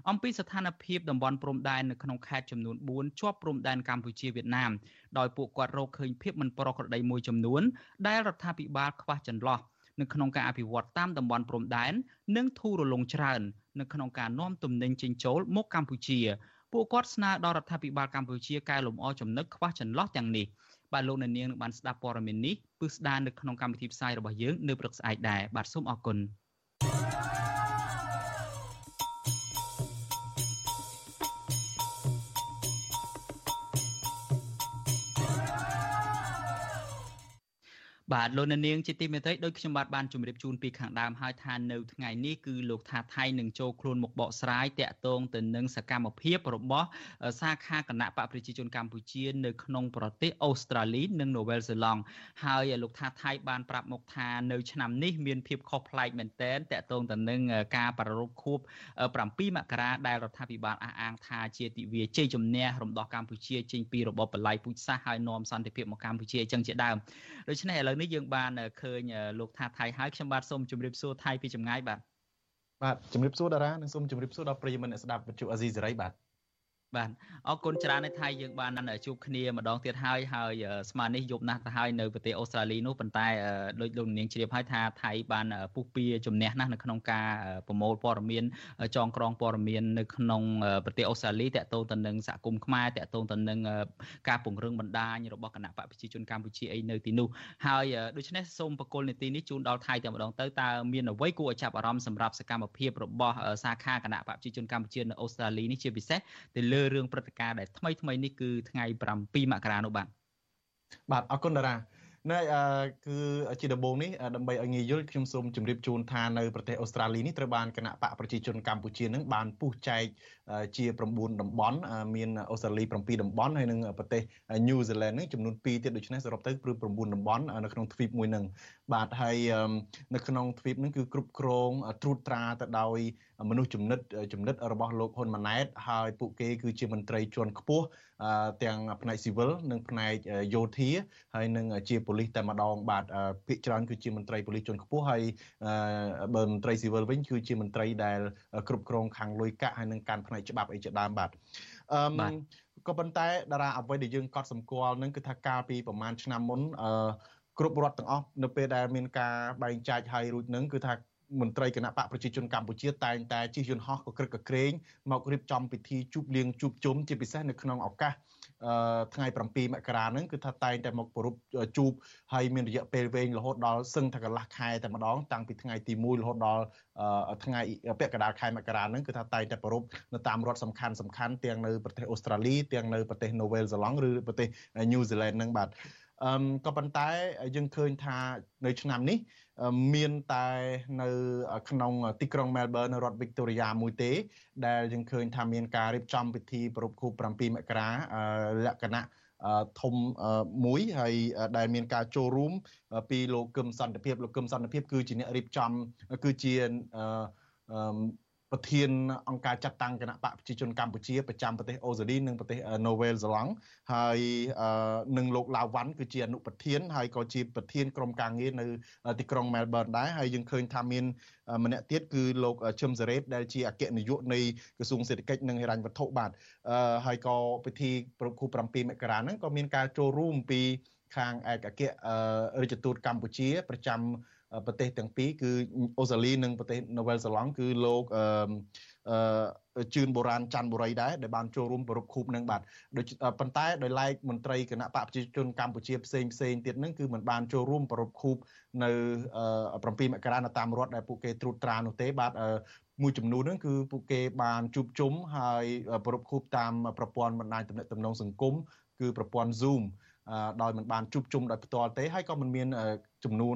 អំពីស្ថានភាពតំបន់ព្រំដែននៅក្នុងខេត្តចំនួន4ជាប់ព្រំដែនកម្ពុជាវៀតណាមដោយពួកគាត់រកឃើញភាពមិនប្រក្រតីមួយចំនួន ដែលរដ្ឋាភិបាលខ្វះចន្លោះនៅក្នុងការអភិវឌ្ឍតាមតំបន់ព្រំដែននិងធូររលុងច្រើននៅក្នុងការនាំទំនិញចេញចូលមកកម្ពុជា ពួកគាត់ស្នើដល់រដ្ឋាភិបាលកម្ពុជាកែលម្អចំណុចខ្វះចន្លោះទាំងនេះបាទលោកអ្នកនាងនឹងបានស្ដាប់ព័ត៌មាននេះពឹស្ដារនៅក្នុងកម្មវិធីផ្សាយរបស់យើងនៅព្រឹកស្អែកដែរបាទសូមអរគុណ បាទលោកនាងជាទីមេត្រីដោយខ្ញុំបាទបានជម្រាបជូនពីខាងដើមហើយថានៅថ្ងៃនេះគឺលោកថាថៃនឹងចូលខ្លួនមកបកស្រាយតាក់ទងទៅនឹងសកម្មភាពរបស់សាខាគណៈបកប្រជាជនកម្ពុជានៅក្នុងប្រទេសអូស្ត្រាលីនិងនូវែលសេឡង់ហើយលោកថាថៃបានប្រាប់មកថានៅឆ្នាំនេះមានភាពខុសប្លែកមែនទែនតាក់ទងទៅនឹងការប្រារព្ធខួប7មករាដែលរដ្ឋាភិបាលអះអាងថាជាទិវាជ័យជំនះរំដោះកម្ពុជាចេញពីរបបបល្ល័យពូជសាសន៍ហើយនាំសន្តិភាពមកកម្ពុជាអញ្ចឹងជាដើមដូច្នេះឥឡូវនេះយើងបានឃើញលោកថាថៃហើយខ្ញុំបាទសូមជម្រាបសួរថៃពីចម្ងាយបាទបាទជម្រាបសួរតារានិងសូមជម្រាបសួរដល់ប្រិយមិត្តអ្នកស្ដាប់វិទ្យុអាស៊ីសេរីបាទ បាទអរគុណច្រើននៅថៃយើងបានជួបគ្នាម្ដងទៀតហើយហើយស្មាននេះយប់ណាស់ទៅហើយនៅប្រទេសអូស្ត្រាលីនោះប៉ុន្តែដោយលោកនាងជ្រាបហើយថាថៃបានពុះពៀជំនះណាស់នៅក្នុងការប្រមូលព័ត៌មានចងក្រងព័ត៌មាននៅក្នុងប្រទេសអូស្ត្រាលីតកតងទៅនឹងសហគមន៍ខ្មែរតកតងទៅនឹងការពង្រឹងបណ្ដាញរបស់គណៈបកប្រជាជនកម្ពុជាអីនៅទីនោះហើយដូច្នេះសូមបកគលនីតិនេះជូនដល់ថៃតែម្ដងទៅតើមានអ្វីគួរឲ្យចាប់អារម្មណ៍សម្រាប់សកម្មភាពរបស់សាខាគណៈបកប្រជាជនកម្ពុជានៅអូស្ត្រាលីនេះជាពិសេសទៅលើរឿងព្រឹត្តិការណ៍ដែលថ្មីថ្មីនេះគឺថ្ងៃ7មករានោះបាទបាទអរគុណតារាណែគឺជាដំបូងនេះដើម្បីឲ្យងាយយល់ខ្ញុំសូមជម្រាបជូនថានៅប្រទេសអូស្ត្រាលីនេះត្រូវបានគណៈបកប្រជាជនកម្ពុជានឹងបានពុះចែកជា9តំបន់មានអូស្ត្រាលី7តំបន់ហើយនិងប្រទេសញូហ្សេឡង់នឹងចំនួន2ទៀតដូច្នេះសរុបទៅគឺ9តំបន់នៅក្នុងទ្វីបមួយនឹងបាទហើយនៅក្នុងទ្វីបនឹងគឺគ្រប់គ្រងត្រួតត្រាទៅដោយមនុស្សចំណិតចំណិតរបស់លោកហ៊ុនម៉ាណែតហើយពួកគេគឺជាមន្ត្រីជាន់ខ្ពស់ទាំងផ្នែកស៊ីវិលនិងផ្នែកយោធាហើយនិងជាប៉ូលីសតែម្ដងបាទភាគច្រើនគឺជាមន្ត្រីប៉ូលីសជាន់ខ្ពស់ហើយបើមន្ត្រីស៊ីវិលវិញគឺជាមន្ត្រីដែលគ្រប់គ្រងខាងលុយកាក់ហើយនិងការផ្នែកច្បាប់អីជាដើមបាទអឺក៏ប៉ុន្តែតារាអ្វីដែលយើងកត់សម្គាល់នឹងគឺថាកាលពីប្រហែលឆ្នាំមុនអឺគ្រប់រដ្ឋទាំងអស់នៅពេលដែលមានការបែងចែកហើយរួចនឹងគឺថាមន្ត្រីគណៈបកប្រជាជនកម្ពុជាតែងតែជិះយន្តហោះកក្រឹកកក្រែងមករៀបចំពិធីជួបលៀងជួបជុំជាពិសេសនៅក្នុងឱកាស ថ្ងៃ7មករាហ្នឹងគឺថាតែងតែមកប្រពជួបហើយមានរយៈពេលវែងរហូតដល់សឹងថាកន្លះខែតែម្ដងតាំងពីថ្ងៃទី1រហូតដល់ថ្ងៃពាក់កណ្ដាលខែមករាហ្នឹងគឺថាតែងតែប្រពនៅតាមរដ្ឋសំខាន់សំខាន់ទាំងនៅប្រទេសអូស្ត្រាលីទាំងនៅប្រទេសនូវែលសេឡង់ឬប្រទេសញូហ្សេឡង់ហ្នឹងបាទអឺក៏ប៉ុន្តែយើងឃើញថានៅឆ្នាំនេះ មានតែនៅក្នុងទីក្រុង Melbourne នៅរដ្ឋ Victoria មួយទេ ដែលយើងឃើញថាមានការរៀបចំពិធីប្រពខួប7មករាលក្ខណៈធំមួយហើយដែលមានការចូលរួមពីលោកគឹមសន្តិភាពលោកគឹមសន្តិភាពគឺជាអ្នករៀបចំគឺជា ប្រធានអង្គការចាត់តាំងគណៈបកប្រជាជនកម្ពុជាប្រចាំប្រទេសអូស្ត្រាលីនិងប្រទេសណូវែលសេឡង់ហើយនឹងលោកឡាវវ៉ាន់គឺជាអនុប្រធានហើយក៏ជាប្រធានក្រុមការងារនៅទីក្រុងមែលប៊នដែរហើយយើងឃើញថាមានម្នាក់ទៀតគឺលោកឈឹមសារ៉េតដែលជាអគ្គនាយកនៃក្រសួងសេដ្ឋកិច្ចនិងហិរញ្ញវត្ថុបាទហើយក៏ពិធីប្រគូ7មករាហ្នឹងក៏មានការចូលរួមពីខាងឯកអគ្គរដ្ឋទូតកម្ពុជាប្រចាំ ប្រទេសទាំងពីរគឺអូស្ត្រាលីនិងប្រទេសនូវែលសេឡង់គឺលោកអឺអឺជឿនបុរាណច័ន្ទបុរីដែរដែលបានចូលរួមប្រពខូបនឹងបាទដូចប៉ុន្តែដោយឡែកមន្ត្រីគណៈបកប្រជាជនកម្ពុជាផ្សេងផ្សេងទៀតនឹងគឺមិនបានចូលរួមប្រពខូបនៅ7មករានៅតាមរដ្ឋដែលពួកគេត្រួតត្រានោះទេបាទមួយចំនួនហ្នឹងគឺពួកគេបានជួបជុំហើយប្រពខូបតាមប្រព័ន្ធបណ្ដាញទំនាក់ទំនងសង្គមគឺប្រព័ន្ធ Zoom ដោយមិនបានជួបជុំដោយផ្ទាល់ទេហើយក៏មិនមានចំនួន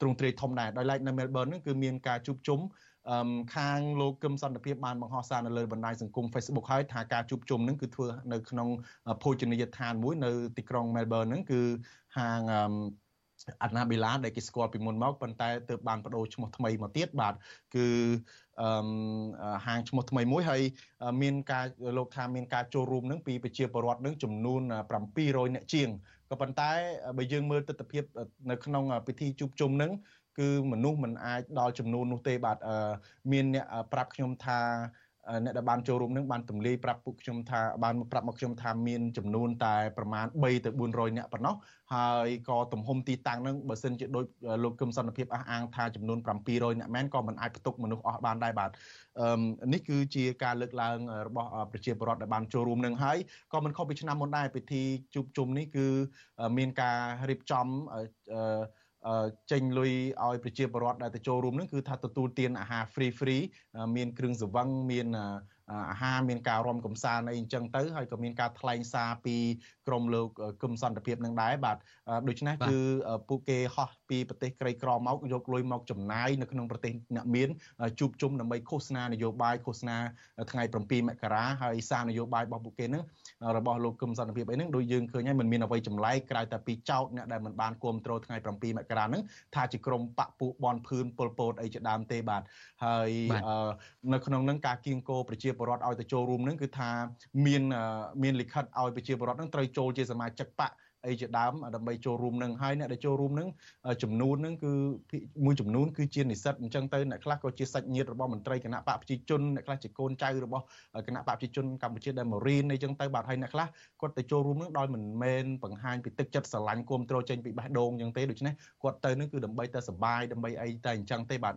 ទ្រង់ទ្រាយធំដែរដោយឡែកនៅ Melbourne ហ្នឹងគឺមានការជួបជុំខាងលោកគឹមសន្តិភាពបានបង្ហោះសារនៅលើបណ្ដាញសង្គម Facebook ហើយថាការជួបជុំហ្នឹងគឺធ្វើនៅក្នុងភោជនីយដ្ឋានមួយនៅទីក្រុង Melbourne ហ្នឹងគឺហាងអាណាបេឡាដែលគេស្គាល់ពីមុនមកប៉ុន្តែទើបបានបដូរឈ្មោះថ្មីមកទៀតបាទគឺអឺហាងឈ្មោះថ្មីមួយហើយមានការលោកថាមានការចូលរួមនឹងពីប្រជាពលរដ្ឋនឹងចំនួន700អ្នកជាង ក៏ប៉ុន្តែបើយើងមើលទស្សនវិជ្ជានៅក្នុងពិធីជួបជុំនឹងគឺមនុស្សមិនអាចដល់ចំនួននោះទេបាទមានអ្នកប្រាប់ខ្ញុំថា អ្នកដែលបានចូលរួមនឹងបានទម្លាយប្រាប់ពួកខ្ញុំថាបានប្រាប់មកខ្ញុំថាមានចំនួនតែប្រមាណ3ទៅ400អ្នកប៉ុណ្ណោះហើយក៏ទំហំទីតាំងនឹងបើសិនជាដូចលោកគឹមសន្តិភាពអះអាងថាចំនួន700អ្នកមែនក៏មិនអាចផ្ទុកមនុស្សអស់បានដែរបាទអឺនេះគឺជាការលើកឡើងរបស់ប្រជាពលរដ្ឋដែលបានចូលរួមនឹងហើយក៏មិនខុសពីឆ្នាំមុនដែរពិធីជួបជុំនេះគឺមានការរៀបចំអឺ ចេញលុយឲ្យប្រជាពលរដ្ឋដែលទៅចូលរួមនឹងគឺថាទទួលទានអាហារ free free មានគ្រឿងសង្វឹងមាន អាហារមានការរំកំសាន្តអីអញ្ចឹងទៅហើយក៏មានការថ្លែងសារពីក្រមលោកគឹមសន្តិភាពនឹងដែរបាទដូច្នេះគឺពួកគេហោះពីប្រទេសក្រីក្រមកយកលុយមកចំណាយនៅក្នុងប្រទេសអ្នកមានជួបជុំដើម្បីឃោសនានយោបាយឃោសនាថ្ងៃ7មករាហើយសារនយោបាយរបស់ពួកគេនឹងរបស់លោកគឹមសន្តិភាពអីហ្នឹងដូចយើងឃើញហើយมันមានអ្វីចម្លែកក្រៅតែពីចោតអ្នកដែលមិនបានគ្រប់គ្រងថ្ងៃ7មករាហ្នឹងថាជាក្រុមបពពួកបនភឿនពលពតអីជាដើមទេបាទហើយនៅក្នុងហ្នឹងការគៀងគោប្រជាពលរដ្ឋឲ្យទៅចូលរួមនឹងគឺថាមានមានលិខិតឲ្យប្រជាពលរដ្ឋនឹងត្រូវចូលជាសមាជិកបកអីជាដើមដើម្បីចូលរួមនឹងហើយអ្នកដែលចូលរួមនឹងចំនួននឹងគឺមួយចំនួនគឺជានិស្សិតអញ្ចឹងទៅអ្នកខ្លះក៏ជាសាច់ញាតិរបស់មន្ត្រីគណៈបកប្រជាជនអ្នកខ្លះជាកូនចៅរបស់គណៈបកប្រជាជនកម្ពុជាដែលមករៀនអីចឹងទៅបាទហើយអ្នកខ្លះគាត់ទៅចូលរួមនឹងដោយមិនមែនបង្ហាញពីទឹកចិត្តស្រឡាញ់គុំត្រចេញពីបេះដូងអញ្ចឹងទេដូច្នេះគាត់ទៅនឹងគឺដើម្បីតែសបាយដើម្បីអីតែអញ្ចឹងទេបាទ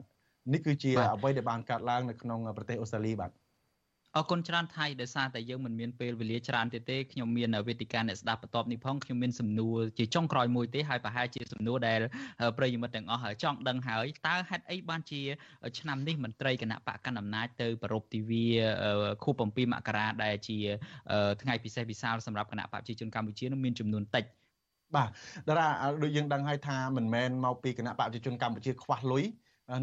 នេះគឺជាអ្វីដែលបានកើតឡើងនៅក្នុងប្រទេសអូស្ត្រាលីបាទ អរគុណច្រើនថៃដោយសារតែយើងមិនមានពេលវេលាច្រើនទេទេខ្ញុំមានវេទិកាអ្នកស្ដាប់បន្ទាប់នេះផងខ្ញុំមានសំណួរជាចុងក្រោយមួយទេហើយប្រហែលជាសំណួរដែលប្រិយមិត្តទាំងអស់ចង់ដឹងហើយតើហេតុអីបានជា ឆ្នាំនេះមន្ត្រីគណៈបកកណ្ដាលអំណាចទៅប្រពៃទិវាខួប7មករាដែលជាថ្ងៃពិសេសវិសាលសម្រាប់គណៈបកប្រជាជនកម្ពុជានឹងមានចំនួនតិចបាទតារាដូចយើងដឹងហើយថាមិនមែនមកពីគណៈបកប្រជាជនកម្ពុជាខ្វះលុយ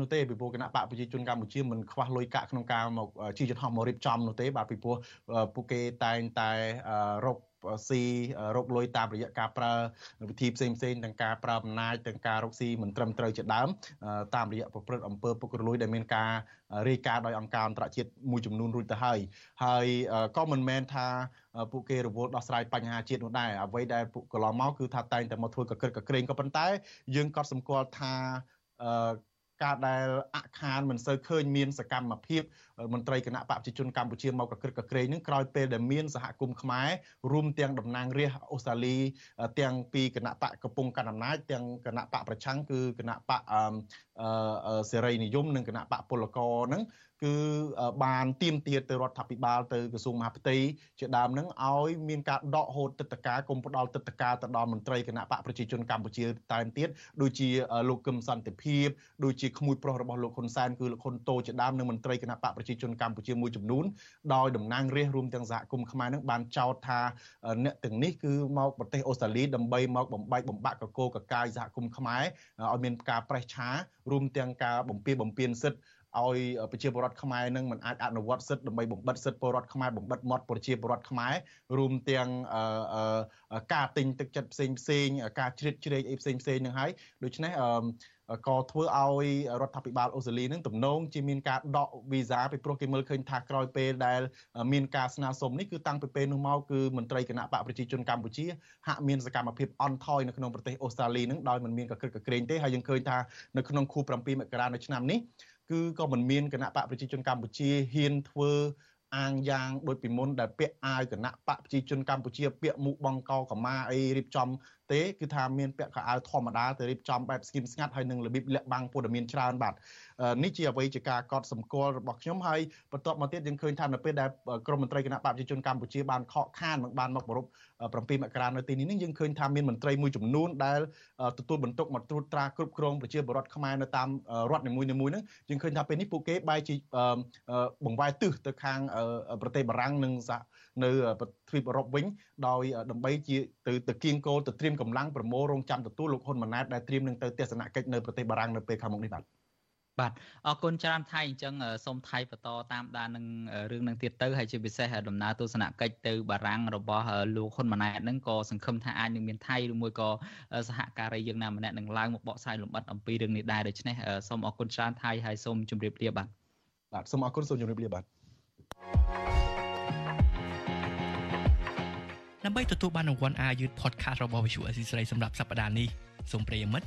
នោះទេពីព្រោះគណៈបកប្រជាជនកម្ពុជាមិនខ្វះលុយកាក់ក្នុងការមកជាយន្តហោះមករៀបចំនោះទេបាទពីព្រោះពួកគេតែងតែរកស៊ីរកលុយតាមរយៈការប្រើវិធីផ្សេងផ្សេងទាំងការប្រើអំណាចទាំងការរកស៊ីមិនត្រឹមត្រូវជាដើមតាមរយៈប្រព្រឹត្តអំពើពុករលួយដែលមានការរាយការណ៍ដោយអង្គការអន្តរជាតិមួយចំនួនរួចទៅហើយហើយក៏មិនមែនថាពួកគេរវល់ដោះស្រាយបញ្ហាជាតិនោះដែរអ្វីដែលពួកកន្លងមកគឺថាតែងតែមកធ្វើកក្រឹកកក្រែងក៏ប៉ុន្តែយើងក៏សម្គាល់ថា ការដែលអខានមិនសូវឃើញមានសកម្មភាពមន្ត្រីគណៈបកប្រជាជនកម្ពុជាមកកក្រឹកកក្រែងនឹងក្រោយពេលដែលមានសហគមន៍ខ្មែររួមទាំងតំណាងរាស្ត្រអូស្ត្រាលីទាំងពីគណៈបកកំពុងកាន់អំណាចទាំងគណៈបកប្រឆាំងគឺគណៈបកសេរីនិយមនិងគណៈបកពលករហ្នឹងគឺបានទៀមទាទៅរដ្ឋាភិបាលទៅក្រសួងមហាផ្ទៃជាដើមនឹងឲ្យមានការដកហូតទឹកតការគុំផ្ដាល់ទឹកតការទៅដល់មន្ត្រីគណៈបកប្រជាជនកម្ពុជាតែមទៀតដូចជាលោកកឹមសន្តិភាពដូចជាក្មួយប្រុសរបស់លោកហ៊ុនសែនគឺលោកហ៊ុនតូជាដើមនិងមន្ត្រីគណៈបកប្រជាជនកម្ពុជាមួយចំនួនដោយតំណាងរាស្ត្ររួមទាំងសហគមន៍ខ្មែរនឹងបានចោទថាអ្នកទាំងនេះគឺមកប្រទេសអូស្ត្រាលីដើម្បីមកបំបែកបំបាក់កកោកកាយសហគមន៍ខ្មែរឲ្យមានការប្រេះឆារួមទាំងការបំពៀបំពៀនសិទ្ធិ ឲ្យប្រជាពលរដ្ឋខ្មែរនឹងមិនអាចអនុវត្តសិទ្ធិដើម្បីបំបិតសិទ្ធិពលរដ្ឋខ្មែរបំបិតមាត់ប្រជាពលរដ្ឋខ្មែររួមទាំងការទិញទឹកចិត្តផ្សេងផ្សេងការជ្រៀតជ្រែកអីផ្សេងផ្សេងនឹងហើយដូច្នេះក៏ធ្វើឲ្យរដ្ឋាភិបាលអូស្ត្រាលីនឹងទំនងជាមានការដកវីសាពីព្រោះគេមើលឃើញថាក្រោយពេលដែលមានការស្នើសុំនេះគឺតាំងពីពេលនោះមកគឺមន្ត្រីគណៈបកប្រជាជនកម្ពុជាហាក់មានសកម្មភាពអន់ថយនៅក្នុងប្រទេសអូស្ត្រាលីនឹងដោយមិនមានកក្រឹកកក្រែងទេហើយយើងឃើញថានៅក្នុងខួប7មករានៅឆ្នាំនេះ គឺក៏មិនមានគណៈបកប្រជាជនកម្ពុជាហ៊ានធ្វើអាងយ៉ាងដូចពីមុនដែលពាក់អាវគណៈបកប្រជាជនកម្ពុជា ពាក់មុខបងកកម៉ាអីរៀបចំទេគឺថាមានពាក់ខោអាវធម្មតាទៅរៀបចំបែបស្គីមស្ងាត់ហើយនឹងរបៀបលាក់បាំងព័ត៌មានច្រើនបាទ នេះជាអ្វីជាការកត់សម្គាល់របស់ខ្ញុំហើយបន្ទាប់មកទៀតយើងឃើញថានៅពេលដែលក្រមមន្ត្រីគណៈបព្វជិជនកម្ពុជាបានខកខាននិងបានមកប្រព7មករានៅទីនេះយើងឃើញថាមានមន្ត្រីមួយចំនួនដែលទទួលបន្ទុកមកត្រួតត្រាគ្រប់គ្រងប្រជាពលរដ្ឋខ្មែរនៅតាមរដ្ឋនីមួយៗហ្នឹងយើងឃើញថាពេលនេះពួកគេបែរជាបង្វែរទិសទៅខាងប្រទេសបារាំងនិងនៅទ្វីបអឺរ៉ុបវិញដោយដើម្បីជាទៅទៅគៀងគោលទៅត្រៀមកម្លាំងប្រមូលរងចាំទទួលលោកហ៊ុនម៉ាណែតដែលត្រៀមនឹងទៅទស្សនកិច្ចនៅប្រទេសបារាំងនៅពេលខាងមុខនេះបាទ បាទអរគុណច្រើនថៃអញ្ចឹងសូមថៃបន្តតាមដាននឹងរឿងនឹងទៀតទៅហើយជាពិសេសដំណើរទស្សនកិច្ចទៅបារាំងរបស់លោកហ៊ុនម៉ាណែតហ្នឹងក៏សង្ឃឹមថាអាចនឹងមានថៃឬមួយក៏សហការីយើងណាម្នាក់នឹងឡើងមកបកស្រាយលម្អិតអំពីរឿងនេះដែរដូច្នេះសូមអរគុណច្រើនថៃហើយសូមជម្រាបលាបាទបាទសូមអរគុណសូមជម្រាបលាបាទដើម្បីទទួលបានរង្វាន់ Ayut Podcast របស់ Visual Assisray សម្រាប់សប្តាហ៍នេះសូមប្រិយមិត្ត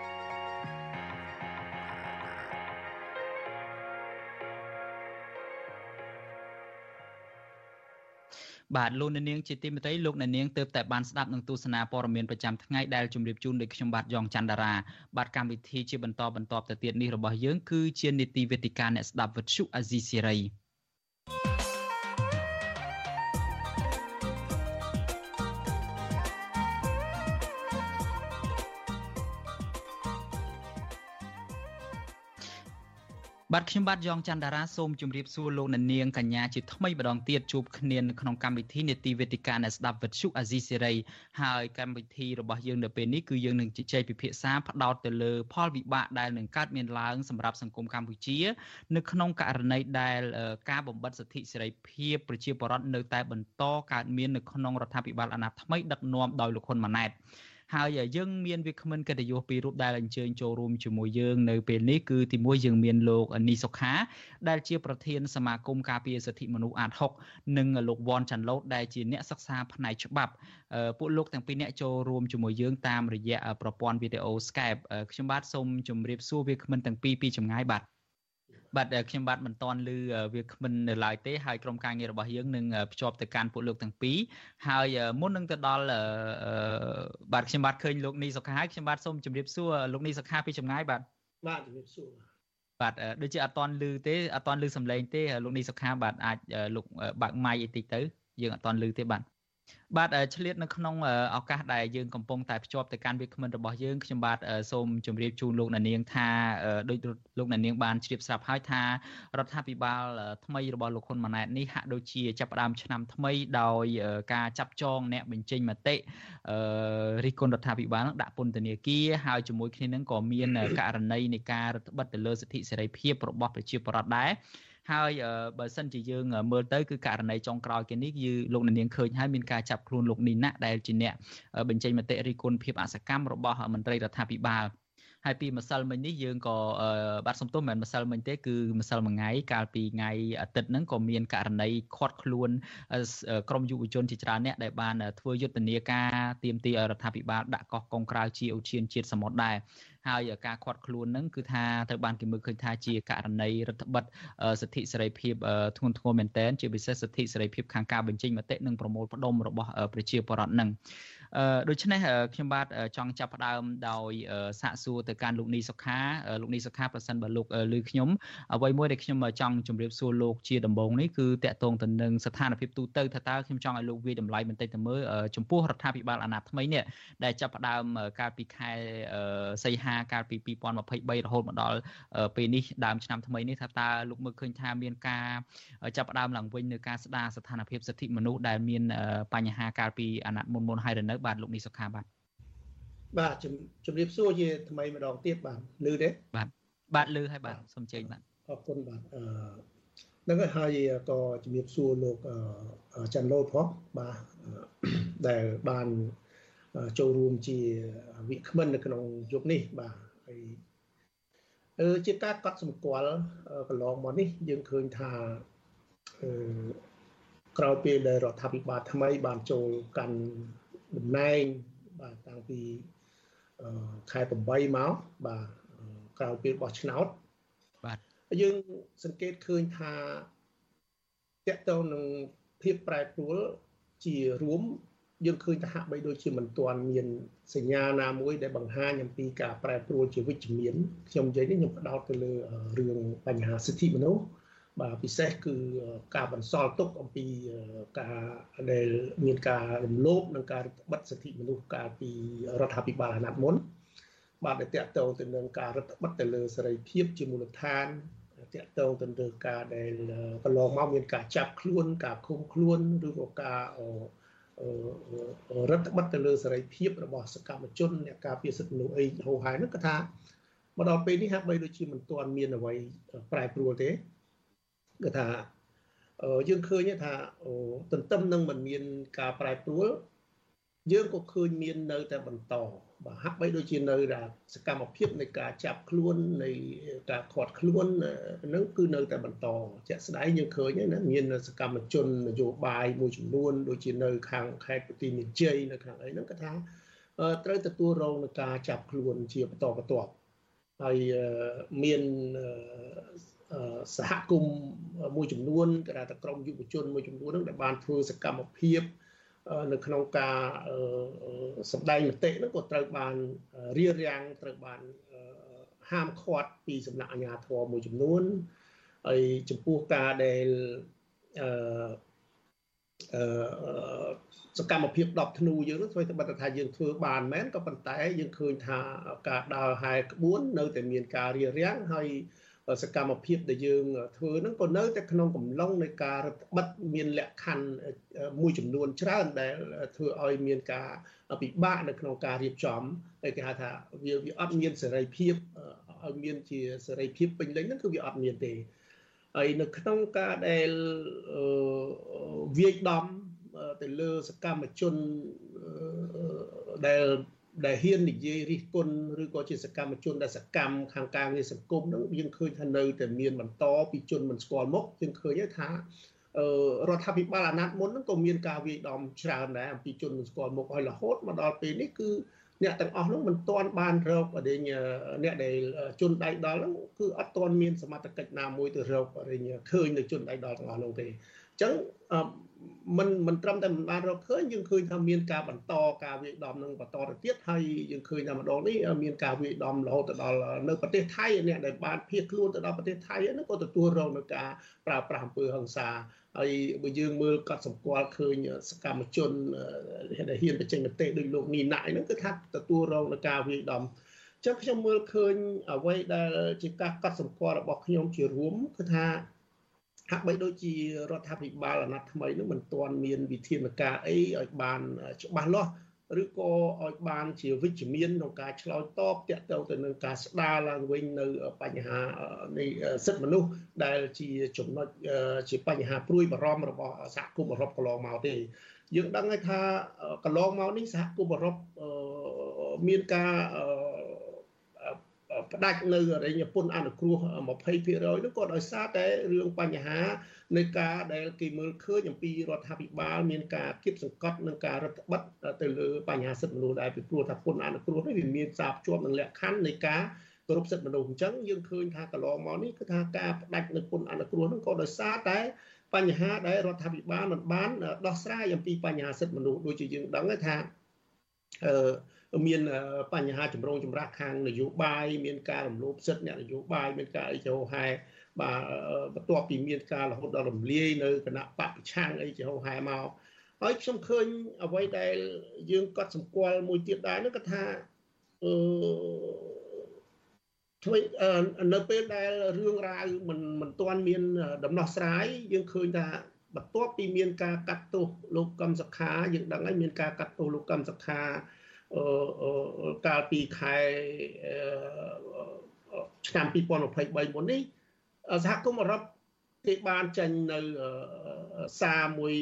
បាទលោកអ្នកនាងជាទីមេត្រីលោកអ្នកនាងទើបតែបានស្ដាប់នឹងទស្សនាព័ត៌មានប្រចាំថ្ងៃដែលជម្រាបជូនដោយខ្ញុំបាទយ៉ងច័ន្ទដារាបាទកម្មវិធីជាបន្តបន្តទៅទៀតនេះរបស់យើងគឺជានីតិវេទិកាអ្នកស្ដាប់វិទ្យុអាស៊ីសេរី បាទខ្ញុំបាទយ៉ងច័ន្ទតារាសូមជម្រាបសួរលោកអ្នកនាងកញ្ញាជាថ្មីម្ដងទៀតជួបគ្នានៅក្នុងកម្មវិធីនេតិវេទិកាអ្នកស្ដាប់វិទ្យុអាស៊ីសេរីហើយកម្មវិធីរបស់យើងនៅពេលនេះគឺយើងនឹងជជែកពិភាក្សាផ្ដោតទៅលើផលវិបាកដែលនឹងកើតមានឡើងសម្រាប់សង្គមកម្ពុជា នៅក្នុងករណីដែលការបំបិទសិទ្ធិសេរីភាពប្រជាពលរដ្ឋនៅតែបន្តកើតមាននៅក្នុងរដ្ឋាភិបាលអាណត្តិថ្មីដឹកនាំដោយលោកហ៊ុនម៉ាណែត ហើយយើងមានវាគ្មិនកិត្តិយសពីររូបដែលអញ្ជើញចូលរួមជាមួយយើងនៅពេលនេះគឺទីមួយយើងមានលោកនីសុខាដែលជាប្រធានសមាគមការពារសិទ្ធិមនុស្សអាត6និងលោកវ៉ាន់ចាន់ឡូតដែលជាអ្នកសិក្សាផ្នែកច្បាប់ពួកលោកទាំងពីរអ្នកចូលរួមជាមួយយើងតាមរយៈប្រព័ន្ធវីដេអូ Skype ខ្ញុំបាទសូមជម្រាបសួរវាគ្មិនទាំងពីរពីចម្ងាយបាទ បាទខ្ញុំបាទមិនតន់ឮវាគ្មិននៅឡើយទេហើយក្រុមការងាររបស់យើងនឹងភ្ជាប់ទៅកាន់ពួកលោកទាំងពីរហើយមុននឹងទៅដល់បាទខ្ញុំបាទឃើញលោកនីសុខាហើយខ្ញុំបាទសូមជម្រាបសួរលោកនីសុខាពីចម្ងាយបាទបាទជម្រាបសួរបាទដូចជាអត់តន់ឮទេអត់តន់ឮសំឡេងទេលោកនីសុខាបាទអាចលោកបើកម៉ៃអីតិចទៅយើងអត់តន់ឮទេបាទ បាទឆ្លៀតនៅក្នុងឱកាសដែលយើងកំពុងតែភ្ជាប់ទៅកាន់វាគ្មិនរបស់យើងខ្ញុំបាទសូមជម្រាបជូនលោកអ្នកនាងថាដោយលោកអ្នកនាងបានជ្រាបស្រាប់ហើយថារដ្ឋាភិបាលថ្មីរបស់លោកហ៊ុនម៉ាណែតនេះហាក់ដូចជាចាប់ផ្ដើមឆ្នាំថ្មីដោយការចាប់ចងអ្នកបញ្ចេញមតិរិះគន់រដ្ឋាភិបាលនឹងដាក់ពន្ធនាគារហើយជាមួយគ្នានឹងក៏មានករណីនៃការរដ្ឋបិទទៅលើសិទ្ធិសេរីភាពរបស់ប្រជាពលរដ្ឋដែរ ហើយបើសិនជាយើងមើលទៅគឺករណីចុងក្រោយគេនេះគឺលោកនាងឃើញហើយមានការចាប់ខ្លួនលោកនីណាដែលជាអ្នកបញ្ចេញមតិរិះគន់ភាពអសកម្មរបស់មន្ត្រីរដ្ឋាភិបាលហើយពីម្សិលមិញនេះយើងក៏បាទសំទោសមិនមែនម្សិលមិញទេគឺម្សិលមួយថ្ងៃកាលពីថ្ងៃអាទិត្យហ្នឹងក៏មានករណីខាត់ខ្លួនក្រមយុវជនជាច្រើនអ្នកដែលបានធ្វើយុទ្ធនាការទៀមទីឲ្យរដ្ឋាភិបាលដាក់កោះកុងក្រៅជាឧឈានជាតិសមុទ្រដែរ ហើយការខាត់ខ្លួននឹងគឺថាត្រូវបានគេមើលឃើញថាជាករណីរដ្ឋបិទសិទ្ធិសេរីភាពធ្ងន់ធ្ងរមែនទែនជាពិសេសសិទ្ធិសេរីភាពខាងការបញ្ចេញមតិនិងប្រមូលផ្ដុំរបស់ប្រជាពលរដ្ឋនឹង ដូច្នេះខ្ញុំបាទចង់ចាប់ផ្ដើមដោយសាកសួរទៅកាន់លោកនីសុខាលោកនីសុខាប្រសិនបើលោកឮខ្ញុំអ្វីមួយដែលខ្ញុំចង់ជម្រាបសួរលោកជាដំបូងនេះគឺតកតងទៅនឹងស្ថានភាពទូទៅថាតើខ្ញុំចង់ឲ្យលោកវាតម្លៃបន្តិចទៅមើលចំពោះរដ្ឋាភិបាលអាណត្តិថ្មីនេះដែលចាប់ផ្ដើមកាលពីខែសីហាកាលពី2023រហូតមកដល់ពេលនេះដើមឆ្នាំថ្មីនេះថាតើលោកមើលឃើញថាមានការចាប់ផ្ដើមឡើងវិញនៅការស្ដារស្ថានភាពសិទ្ធិមនុស្សដែលមានបញ្ហាកាលពីអាណត្តិមុនមុនហើយនៅបាទលោកនេះសុខាបាទបាទជំរាបសួរជាថ្មីម្ដងទៀតបាទលឺទេបាទបាទលឺហើយបាទសូមជើញបាទអរគុណបាទអឺនឹងហើយក៏ជំរាបសួរលោកច័ន្ទលូតផងបាទដែលបានចូលរួមជាវិក្កាមនៅក្នុងយុគនេះបាទហើយអឺជាការកត់សម្គាល់កន្លងមកនេះយើងឃើញថាអឺក្រោយពេលដែលរដ្ឋាភិបាលថ្មីបានចូលកាន់ តំណែងបាទតាំងពីខែ8មកបាទក្រោយពេលបោះឆ្នោតបាទយើងសង្កេតឃើញថាតកតទៅនឹងភាពប្រែប្រួលជារួមយើងឃើញថាហាក់បីដូចជាមិនទាន់មានសញ្ញាណាមួយដែលបង្ហាញអំពីការប្រែប្រួលជាវិជ្ជមានខ្ញុំនិយាយនេះខ្ញុំផ្ដោតទៅលើរឿងបញ្ហាសិទ្ធិមនុស្ស បាទពិសេសគឺការបន្សល់ទុកអំពីការដែលមានការរំលោភនិងការបិទសិទ្ធិមនុស្សកាលពីរដ្ឋាភិបាលអាណត្តិមុនបាទដែលតកតងទៅនឹងការរដ្ឋបិទទៅលើសេរីភាពជាមូលដ្ឋានតកតងទៅនឹងការដែលកន្លងមកមានការចាប់ខ្លួន ការឃុំខ្លួនឬក៏ការរដ្ឋបិទទៅលើសេរីភាពរបស់សកម្មជនអ្នកការពារសិទ្ធិមនុស្សអីហោហាយនោះគឺថាមកដល់ពេលនេះហាក់បីដូចជាមិនទាន់មានអ្វីប្រែប្រួលទេ គឺថាយើងឃើញថាទន្ទឹមនឹងមិនមានការប្រែប្រួលយើងក៏ឃើញមាននៅតែបន្តបាទហាក់បីដូចជានៅតែសកម្មភាពនៃការចាប់ខ្លួននៃការខាត់ខ្លួននឹងគឺនៅតែបន្តជាក់ស្ដែងយើងឃើញណាមានសកម្មជននយោបាយមួយចំនួនដូចជានៅខាងខេត្តប្រទីមានជ័យនៅខាងអីហ្នឹងគាត់ថាត្រូវទទួលរងនឹងការចាប់ខ្លួនជាបន្តបន្ទាប់ហើយមានស ហគមន៍មួយចំនួនគេថាក្រុមយុវជនមួយចំនួនហ្នឹងដែលបានធ្វើសកម្មភាពនៅក្នុងការសម្ដែងមតិហ្នឹងក៏ត្រូវបានរៀបរៀងត្រូវបានហាមឃាត់ពីសំណាក់អាជ្ញាធរមួយចំនួនហើយចំពោះការដែលអឺសកម្មភាព10ធ្នូយើងនោះធ្វើតែបិទថាយើងធ្វើបានមែនក៏ប៉ុន្តែយើងឃើញថាការដើរហែក្បួននៅតែមានការរៀបរៀងហើយ សកម្មភាពដែលយើងធ្វើហ្នឹងក៏នៅតែក្នុងកំឡុងនៃការរដ្ឋបិទមានលក្ខខណ្ឌមួយចំនួនច្រើនដែលធ្វើឲ្យមានការពិបាកនៅក្នុងការរៀបចំហើយគេហៅថាវាវាអត់មានសេរីភាពឲ្យមានជាសេរីភាពពេញលេញហ្នឹងគឺវាអត់មានទេហើយនៅក្នុងការដែលវាយដំទៅលើសកម្មជនដែល ដែលហ៊ាននិយាយរិះគន់ឬក៏ជាសកម្មជនដែលសកម្មខាងការងារសង្គមហ្នឹងយើងឃើញថានៅតែមានបន្តពីជនមិនស្គាល់មុខយើងឃើញថារដ្ឋាភិបាលអាណត្តិមុនហ្នឹងក៏មានការវាយដំច្រើនដែរអំពីជនមិនស្គាល់មុខហើយរហូតមកដល់ពេលនេះគឺអ្នកទាំងអស់ហ្នឹងមិនទាន់បានរកអីអ្នកដែលជនដៃដល់ហ្នឹងគឺអត់ទាន់មានសមត្ថកិច្ចណាមួយទៅរកអីឃើញនៅជនដៃដល់ទាំងអស់ហ្នឹងទេអញ្ចឹងមិនមិនត្រឹមតែមិនបានរកឃើញយើងឃើញថាមានការបន្តការវាយដំនឹងបន្តទៅទៀតហើយយើងឃើញថាម្ដងនេះមានការវាយដំរហូតទៅដល់នៅប្រទេសថៃអ្នកដែលបានភៀសខ្លួនទៅដល់ប្រទេសថៃហ្នឹងក៏ទទួលរងនឹងការប្រើប្រាស់អំពើហិង្សាហើយបើយើងមើលកត់សម្គាល់ឃើញសកម្មជនដែលហ៊ានបញ្ចេញមតិដោយលោកនីណាក់ហ្នឹងគឺថាទទួលរងនឹងការវាយដំចឹងខ្ញុំមើលឃើញអ្វីដែលជាការកត់សម្គាល់របស់ខ្ញុំជារួមគឺថា ហាក់បីដូចជារដ្ឋាភិបាលអាណត្តិថ្មីនោះមិនទាន់មានវិធានការអីឲ្យបានច្បាស់លាស់ឬក៏ឲ្យបានជាវិជ្ជមានក្នុងការឆ្លើយតបទាក់ទងទៅនឹងការស្ដារឡើងវិញនៅបញ្ហានៃសិទ្ធិមនុស្សដែលជាចំណុចជាបញ្ហាព្រួយបារម្ភរបស់សហគមន៍អឺរ៉ុបកន្លងមកទេយើងដឹងហើយថាកន្លងមកនេះសហគមន៍អឺរ៉ុបមានការ ផ្ដាច់នៅរញពន្ធអនុគ្រោះ20%នោះក៏ដោយសារតែរឿងបញ្ហានៃការដែលគេមើលឃើញអំពីរដ្ឋាភិបាលមានការគៀបសង្កត់និងការរដ្ឋបិទទៅលើបញ្ហាសិទ្ធិមនុស្សដែរពីព្រោះថាពន្ធអនុគ្រោះនេះវាមានសារភ្ជាប់នឹងលក្ខខណ្ឌនៃការគោរពសិទ្ធិមនុស្សអញ្ចឹងយើងឃើញថាកន្លងមកនេះគឺថាការផ្ដាច់នៅពន្ធអនុគ្រោះនោះក៏ដោយសារតែបញ្ហាដែលរដ្ឋាភិបាលមិនបានដោះស្រាយអំពីបញ្ហាសិទ្ធិមនុស្សដូចជាយើងដឹងថាអឺ មានបញ្ហាចម្រូងចម្រាសខាងនយោបាយមានការរំលោភសិទ្ធិអ្នកនយោបាយមានការអីចូលហែបាទបន្ទាប់ពីមានការរហូតដល់រំលាយនៅគណៈបពប្រឆាំងអីចូលហែមកហើយខ្ញុំឃើញអ្វីដែលយើងកត់សម្គាល់មួយទៀតដែរនោះគឺថាអឺធ្វើនៅពេលដែលរឿងរ៉ាវមិនមិនទាន់មានដំណោះស្រាយយើងឃើញថាបន្ទាប់ពីមានការកាត់ទោសលោកកឹមសុខាយើងដឹងហើយមានការកាត់ទោសលោកកឹមសុខា កាលពីខែឆ្នាំ2023មុននេះសហគមន៍អឺរ៉ុបគេបានចេញនៅសារមួយ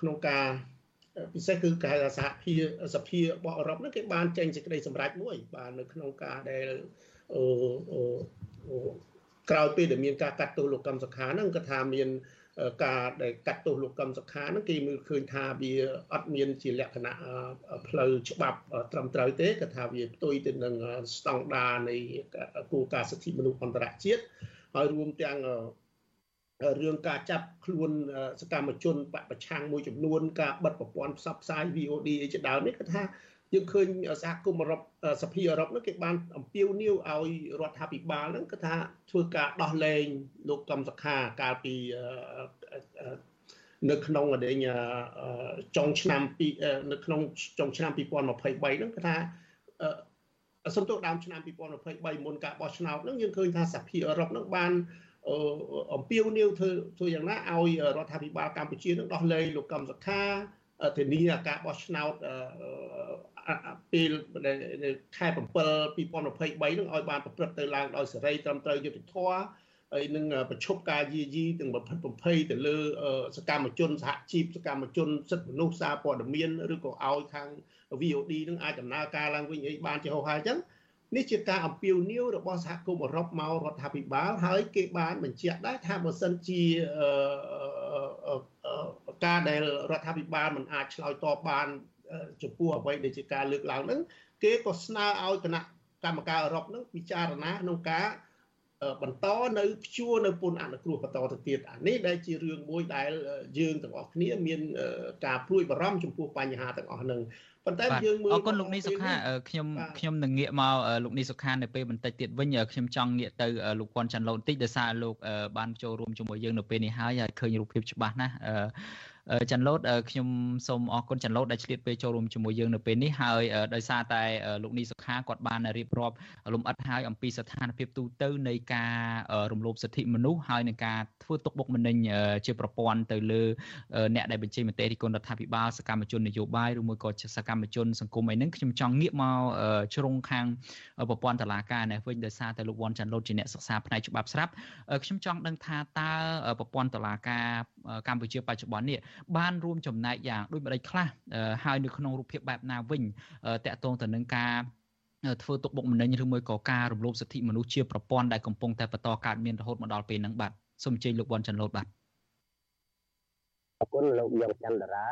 ក្នុងការពិសេសគឺគេហៅសហភាសភារបស់អឺរ៉ុបហ្នឹងគេបានចេញសេចក្តីសម្រេចមួយ បាទនៅក្នុងការដែលអឺក្រោយពេលដែលមានការកាត់ទោសលោកកម្មសខាហ្នឹងគាត់ថាមាន ការដែលកាត់ទោសលោកកឹមសុខាហ្នឹងគេមើលឃើញថាវាអត់មានជាលក្ខណៈផ្លូវច្បាប់ត្រឹមត្រូវទេគាត់ថាវាផ្ទុយទៅនឹងស្តង់ដារនៃគោលការណ៍សិទ្ធិមនុស្សអន្តរជាតិហើយរួមទាំងរឿងការចាប់ខ្លួនសកម្មជនបពប្រឆាំងមួយចំនួនការបិទប្រព័ន្ធផ្សព្វផ្សាយ VOD អីជាដើមនេះគាត់ថា យើងឃើញសហគមន៍អឺរ៉ុបសភាអឺរ៉ុបនោះគេបានអំពាវនាវឲ្យរដ្ឋាភិបាលហ្នឹងគឺថាធ្វើការដោះលែងលោកកំសខាកាលពីនៅក្នុងអដែងចុងឆ្នាំពីនៅក្នុងចុងឆ្នាំ2023ហ្នឹងគឺថាសំទោសដើមឆ្នាំ2023មុនការបោះឆ្នោតហ្នឹងយើងឃើញថាសភាអឺរ៉ុបហ្នឹងបានអំពាវនាវធ្វើធ្វើយ៉ាងណាឲ្យរដ្ឋាភិបាលកម្ពុជានឹងដោះលែងលោកកំសខាធានាការបោះឆ្នោត ពេលខែ7 2023នឹងឲ្យបានប្រព្រឹត្តទៅឡើងដោយសេរីត្រឹមត្រូវយុត្តិធម៌ហើយនឹងប្រឈប់ការយាយីទាំងបំផិតបំភ័យទៅលើសកម្មជនសហជីពសកម្មជនសិទ្ធិមនុស្សសារព័ត៌មានឬក៏ឲ្យខាង VOD នឹងអាចដំណើរការឡើងវិញអីបានជាហោហាអញ្ចឹងនេះជាការអំពាវនាវរបស់សហគមន៍អឺរ៉ុបមករដ្ឋាភិបាលហើយគេបានបញ្ជាក់ដែរថាបើសិនជាការដែលរដ្ឋាភិបាលមិនអាចឆ្លើយតបបាន ចំពោះអ្វីដែលជាការលើកឡើងហ្នឹងគេក៏ស្នើឲ្យគណៈកម្មការអឺរ៉ុបហ្នឹងពិចារណាក្នុងការបន្តនៅព្យួរនៅពន្ធអនុគ្រោះបន្តទៅទៀតអានេះដែលជារឿងមួយដែលយើងទាំងអស់គ្នាមានការព្រួយបារម្ភចំពោះបញ្ហាទាំងអស់ហ្នឹងប៉ុន្តែយើងមើលអរគុណលោកនីសុខាខ្ញុំខ្ញុំនឹងងាកមកលោកនីសុខានៅពេលបន្តិចទៀតវិញខ្ញុំចង់ងាកទៅលោកពាន់ច័ន្ទឡូនបន្តិចដោយសារលោកបានចូលរួមជាមួយយើងនៅពេលនេះហើយហើយឃើញរូបភាពច្បាស់ណាស់ ចាន់ឡូតខ្ញុំសូមអរគុណចាន់ឡូតដែលឆ្លៀតពេលចូលរួមជាមួយយើងនៅពេលនេះហើយដោយសារតែលោកនីសុខាគាត់បានរៀបរាប់លំអិតហើយអំពីស្ថានភាពទូទៅនៃការរំលោភសិទ្ធិមនុស្សហើយនឹងការធ្វើទុកបុកម្នេញជាប្រព័ន្ធទៅលើអ្នកដែលបញ្ចេញមតិរិះគន់រដ្ឋាភិបាលសកម្មជននយោបាយឬមួយក៏សកម្មជនសង្គមអីហ្នឹងខ្ញុំចង់ងាកមកជ្រុងខាងប្រព័ន្ធតឡាការនេះវិញដោយសារតែលោកវ៉ាន់ចាន់ឡូតជាអ្នកសិក្សាផ្នែកច្បាប់ស្រាប់ខ្ញុំចង់ដឹងថាតើប្រព័ន្ធតឡាការកម្ពុជាបច្ចុប្បន្ននេះបានរួមចំណែកយ៉ាងដូចម្ដេចខ្លះហើយនៅក្នុងរូបភាពបែបណាវិញតកតងទៅនឹងការធ្វើទុកបុកម្នេញឬមួយក៏ការរំលោភសិទ្ធិមនុស្សជាប្រព័ន្ធដែលកំពុងតែបន្តកើតមានរហូតមកដល់ពេលហ្នឹងបាទសូមអញ្ជើញលោកបនច័ន្ទលូតបាទអរគុណលោកយ៉ងច័ន្ទរា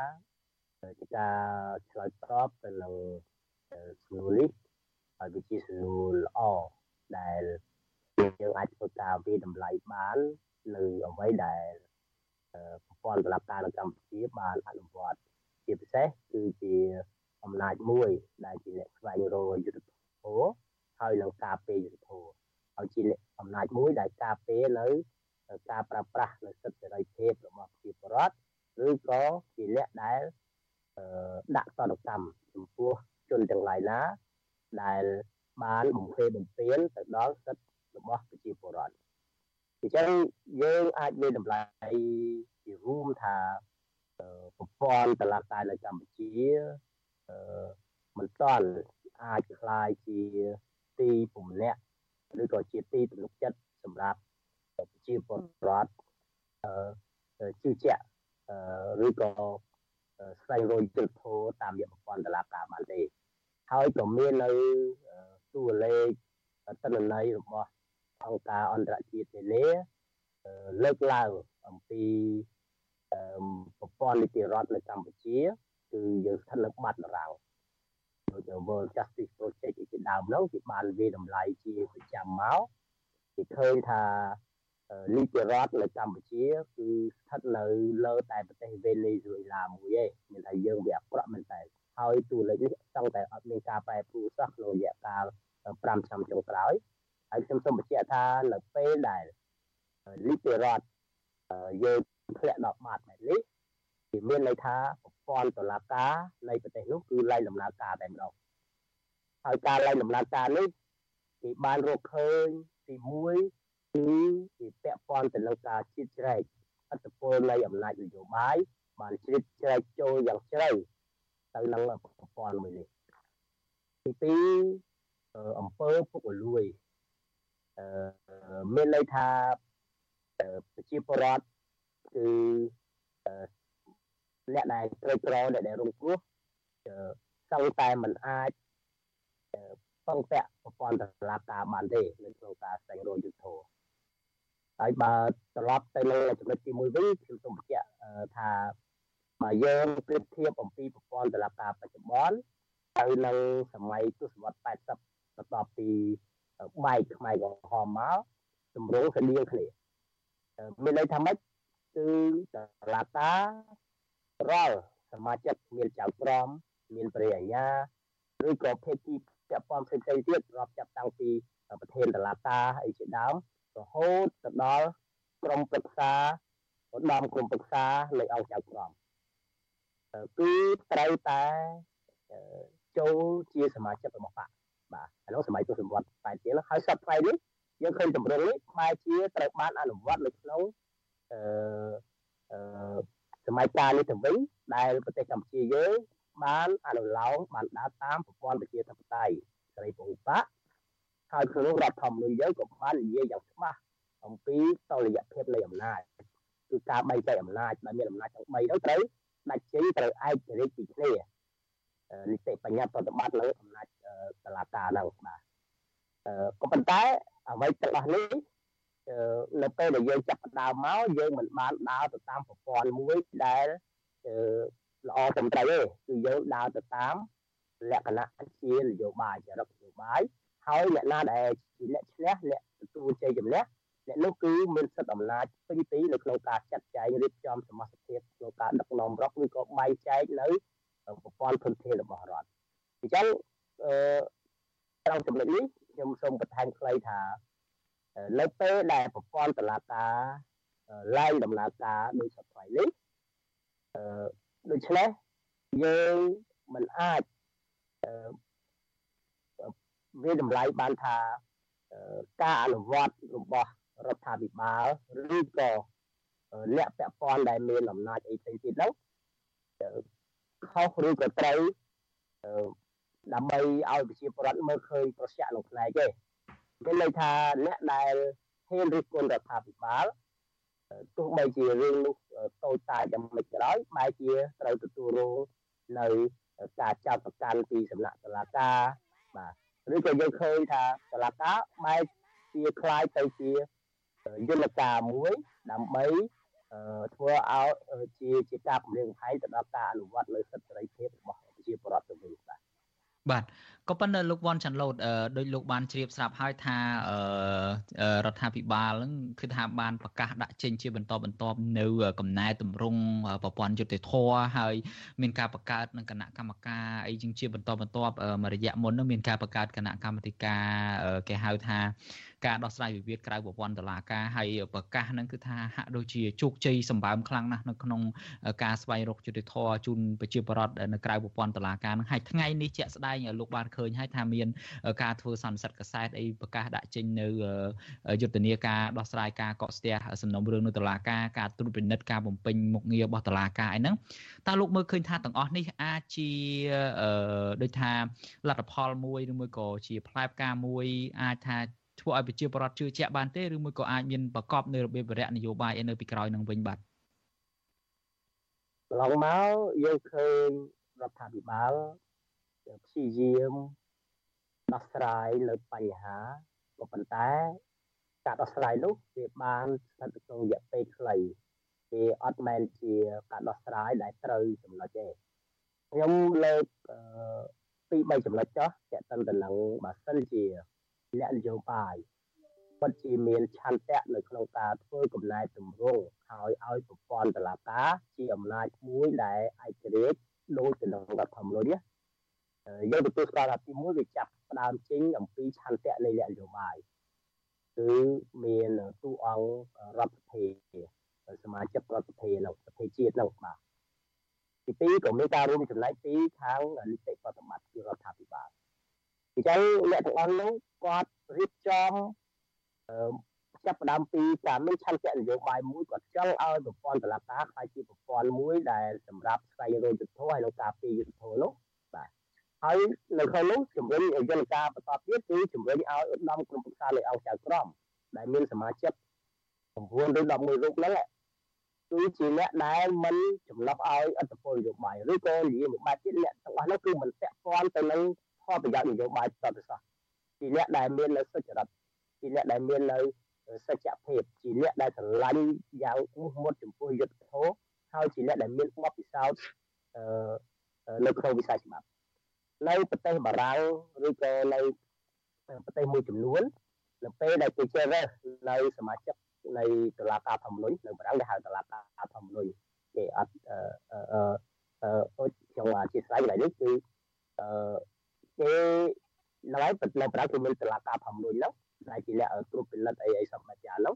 ជាការឆ្លើយតបទៅនឹងសំណួរនេះហើយវាជាសំណួរល្អដែលយើងអាចធ្វើការវិតម្លៃបាននៅអ្វីដែល ប្រព័ន្ធតុលាការនៅកម្ពុជាបានអនុវត្តជាពិសេសគឺជាអំណាចមួយដែលជាអ្នកស្វែងរកយុទ្ធធម៌ហើយនឹងការពារយុទ្ធធម៌ហើយជាអំណាចមួយដែលការពារនៅការប្រើប្រាស់នៅសិទ្ធិសេរីភាពរបស់ប្រជាពលរដ្ឋឬក៏ជាអ្នកដែលដាក់តនកម្មចំពោះជនទាំងឡាយណាដែលបានបំពេញបំពេញទៅដល់សិទ្ធិរបស់ប្រជាពលរដ្ឋ អញ្ចឹងយើងអាចមានតម្លៃជារួមថាប្រព័ន្ធតឡាការនៅកម្ពុជា មិនទាន់អាចคล้ายជាទីពំលាក់ឬក៏ជាទីទំនុកចិត្តសម្រាប់ប្រជាពលរដ្ឋអឺជឿជាក់ឬក៏ស្វែងរកទិដ្ឋោតាមរយៈប្រព័ន្ធតឡាការបានទេហើយក៏មាននៅតួលេខតនន័យរបស់ អង្គការអន្តរជាតិនានាលើកឡើងអំពីប្រព័ន្ធនីតិរដ្ឋនៅកម្ពុជា គឺយើងស្ថិតនៅបាត់ដរាំងដូច World Justice Project ជាដើមនោះគេបានវាតម្លៃជាប្រចាំមកគេឃើញថានីតិរដ្ឋនៅកម្ពុជា គឺស្ថិតនៅលើតែប្រទេសវេណេស៊ុយអេឡាមួយឯងមានថាយើងវាអាក្រក់មែនតើហើយតួលេខនេះចង់តែអត់មានការប្រែប្រួលសោះក្នុងរយៈកាល5ឆ្នាំចុងក្រោយ ហើយខ្ញុំសូមបញ្ជាក់ថានៅពេលដែលនីតិរដ្ឋយើងធ្លាក់ដល់បាត់បែបនេះវាមានន័យថាប្រព័ន្ធតុលាការនៃប្រទេសនោះគឺឡើងដំណើរការតែម្ដងហើយការឡើងដំណើរការនេះគេបានរកឃើញទី1គឺវាពាក់ព័ន្ធទៅនឹងការជិតជ្រែកអត្តពលនៃអំណាចនយោបាយបានជ្រៀតជ្រែកចូលយ៉ាងជ្រៅទៅនឹងប្រព័ន្ធមួយនេះទី2អំពើពុករលួយអឺ មានន័យថាប្រជាពលរដ្ឋគឺអ្នកដែលក្រីក្រអ្នកដែលរងគ្រោះសឹងតែមិនអាចពឹងពាក់ប្រព័ន្ធតុលាការបានទេនៅក្នុងការស្វែងរកយុត្តិធម៌ហើយបើត្រឡប់ទៅលើចំណុចទី1វិញខ្ញុំសូមបញ្ជាក់ថាបើយើងប្រៀបធៀបអំពីប្រព័ន្ធតុលាការបច្ចុប្បន្នទៅនឹងសម័យទសវត្ស80បន្ទាប់ពី បែកខ្មែរក្រហមមកទម្រង់ស្តៀងគ្នាមានន័យថាម៉េចគឺតឡាការល់សមាជិកមានចៅក្រមមានព្រះអាជ្ញាឬក៏ភេទទីពាក់ព័ន្ធផ្សេងៗទៀតរាប់ចាប់តាំងពីប្រធានតឡាការអីជាដើមរហូតទៅដល់ក្រមប្រឹក្សាឧត្តមក្រមប្រឹក្សានៃអង្គចៅក្រមគឺត្រូវតែចូលជាសមាជិករបស់បក បាទឥឡូវសម័យទស្សនវត្សតែទៀតហើយសប្តាហ៍នេះយើងឃើញតម្រឹងនេះខ្មែរជាត្រូវបានអនុវត្តនៅក្នុងអឺអឺសម័យកាលនេះទៅវិញដែលប្រទេសកម្ពុជាយើងបានអនុលោមបានដើរតាមប្រព័ន្ធប្រជាធិបតេយ្យសេរីពហុបកហើយក្នុងរដ្ឋធម្មនុញ្ញយើងក៏បាននិយាយយ៉ាងច្បាស់អំពីតលយៈភាពនៃអំណាចគឺការបែងចែកអំណាចដែលមានអំណាចទាំង3នោះត្រូវដាច់ចេញត្រូវឯករាជ្យពីគ្នា នីតិបញ្ញត្តិប្រតិបត្តិលើអំណាចតឡាការហ្នឹងបាទក៏ប៉ុន្តែអ្វីទាំងអស់នេះនៅពេលដែលយើងចាប់ផ្ដើមមកយើងមិនបានដើរទៅតាមប្រព័ន្ធមួយដែលល្អត្រឹមត្រូវទេគឺយើងដើរទៅតាមលក្ខណៈជានយោបាយចរិតនយោបាយហើយអ្នកណាដែលជាអ្នកឈ្នះអ្នកទទួលជ័យជំនះអ្នកនោះគឺមានសិទ្ធិអំណាចពេញទីនៅក្នុងការចាត់ចែងរៀបចំសមាជិកក្នុងការដឹកនាំរដ្ឋឬក៏បែងចែកនៅ ប្រព័ន្ធធនធានរបស់រដ្ឋអញ្ចឹងអឺត្រង់ចំណុចនេះខ្ញុំសូមបន្ថែមខ្លីថានៅពេលដែលប្រព័ន្ធតឡាការឡើងដំណើរការដោយសប្តាហ៍នេះអឺដូច្នេះយើងមិនអាចអឺវាតម្លៃបានថាការអនុវត្តរបស់រដ្ឋាភិបាលឬក៏អ្នកពាក់ព័ន្ធដែលមានអំណាចអីផ្សេងទៀតនោះ ខុសឬក៏ត្រូវដើម្បីឲ្យប្រជាពលរដ្ឋមើលឃើញប្រសិទ្ធក្នុងផ្នែកទេមានន័យថាអ្នកដែលហ៊ានរិះគន់រដ្ឋាភិបាលទោះបីជារឿងនោះតូចតាចយ៉ាងម៉េចក៏ដោយបែរជាត្រូវទទួលរងនៅការចោទប្រកាន់ពីសំណាក់តុលាការបាទឬក៏យើងឃើញថាតុលាការបែរជាคล้ายទៅជាយន្តការមួយដើម្បី ធ្វើឲ្យជាជាការពង្រឹងផែនទៅដល់ការអនុវត្តនៅសិទ្ធិសេរីភាពរបស់ប្រជាពលរដ្ឋទៅវិញបាទបាទក៏ប៉ុន្តែលោកវ៉ាន់ចាន់ឡូតដោយលោកបានជ្រាបស្រាប់ហើយថារដ្ឋាភិបាលនឹងគឺថាបានប្រកាសដាក់ចេញជាបន្តបន្ទាប់នៅកំណែតម្រង់ប្រព័ន្ធយុតិធធហើយមានការបង្កើតនឹងគណៈកម្មការអីជាងជាបន្តបន្ទាប់មួយរយៈមុននឹងមានការបង្កើតគណៈកម្មាធិការគេហៅថា ការដោះស្រាយវិវាទក្រៅប្រព័ន្ធតុលាការហើយប្រកាសហ្នឹងគឺថាហាក់ដូចជាជោគជ័យសម្បើមខ្លាំងណាស់នៅក្នុងការស្វែងរកយុត្តិធម៌ជូនប្រជាពលរដ្ឋនៅក្រៅប្រព័ន្ធតុលាការហ្នឹងហើយថ្ងៃនេះជាក់ស្ដែងលោកបានឃើញហើយថាមានការធ្វើសន្និសីទកសែតអីប្រកាសដាក់ចេញនៅយុទ្ធនាការដោះស្រាយការកកស្ទះសំណុំរឿងនៅតុលាការការត្រួតពិនិត្យការបំពេញមុខងាររបស់តុលាការអីហ្នឹងតើលោកមើលឃើញថាទាំងអស់នេះអាចជាដូចថាលទ្ធផលមួយឬមួយក៏ជាផ្លែផ្កាមួយអាចថា ធ្វើឲ្យប្រជាពលរដ្ឋជឿជាក់បានទេឬមួយក៏អាចមានប្រកបនៅរបៀបវរៈនយោបាយឯនៅពីក្រោយនឹងវិញបាទកន្លងមកយើងឃើញរដ្ឋាភិបាលព្យាយាមដោះស្រាយលើបញ្ហាក៏ប៉ុន្តែការដោះស្រាយនោះវាបានស្ថិតក្នុងរយៈពេលខ្លីវាអត់មែនជាការដោះស្រាយដែលត្រូវចំណុចទេខ្ញុំលើកពី3ចំណុចចុះតើតើទៅនឹងបើសិនជា លក្ខនយោបាយពិតជាមានឆន្ទៈនៅក្នុងការធ្វើកំណែតម្រង់ហើយឲ្យប្រព័ន្ធតឡាការជាអំណាចមួយដែលឯករាជ្យដូចទៅនឹងរដ្ឋធម្មនុញ្ញយើងទទួលស្គាល់ថាទីមួយវាចាប់ផ្ដើមចេញអំពីឆន្ទៈនៃលក្ខនយោបាយគឺមានទូអង្គរដ្ឋសភាសមាជិករដ្ឋសភានៅប្រទេសជាតិនោះបាទទីពីរក៏មានការរួមចំណែកពីខាងនីតិប្រតិបត្តិគឺរដ្ឋាភិបាល អញ្ចឹងអ្នកទាំងអស់នោះគាត់រៀបចំអឺចាប់ផ្ដើមពីការមានឆន្ទៈនយោបាយមួយគាត់ចង់ឲ្យប្រព័ន្ធតុលាការខ្លាយជាប្រព័ន្ធមួយដែលសម្រាប់ស្វែងរកយុត្តិធម៌ហើយនឹងការពារយុត្តិធម៌នោះបាទហើយនៅក្នុងនោះជំរុញយន្តការបន្តទៀតគឺជំរុញឲ្យឧត្តមក្រុមប្រឹក្សានៃអង្គការក្រមដែលមានសមាជិក9ឬ11រូបហ្នឹងគឺជាអ្នកដែលមិនចំណុះឲ្យអត្តពលនយោបាយឬក៏និយាយមួយបែបទៀតអ្នកទាំងអស់នោះគឺមិនពាក់ព័ន្ធទៅនឹង ផលប្រយោជន៍នយោបាយតទៅសោះជាអ្នកដែលមាននៅសុចរិតជាអ្នកដែលមាននៅសច្ចភាពជាអ្នកដែលស្រឡាញ់យ៉ាងមុះមុតចំពោះយុទ្ធធម៌ហើយជាអ្នកដែលមានបទពិសោធន៍នៅក្នុងវិស័យច្បាប់នៅប្រទេសបារាំងឬក៏នៅប្រទេសមួយចំនួននៅពេលដែលគេជ្រើសរើសនៅសមាជិកនៃតុលាការធម្មនុញ្ញនៅបារាំងដែលហៅតុលាការធម្មនុញ្ញគេអត់អឺអឺអឺខ្ញុំអធិស្ឋានឡើយនេះគឺអឺ គេនៅហើយនៅប្រាំគឺមានតឡាការធម្មនុញ្ញហ្នឹងដែលជាអ្នកត្រួតពិនិត្យអីអីសម្បត្តិហ្នឹង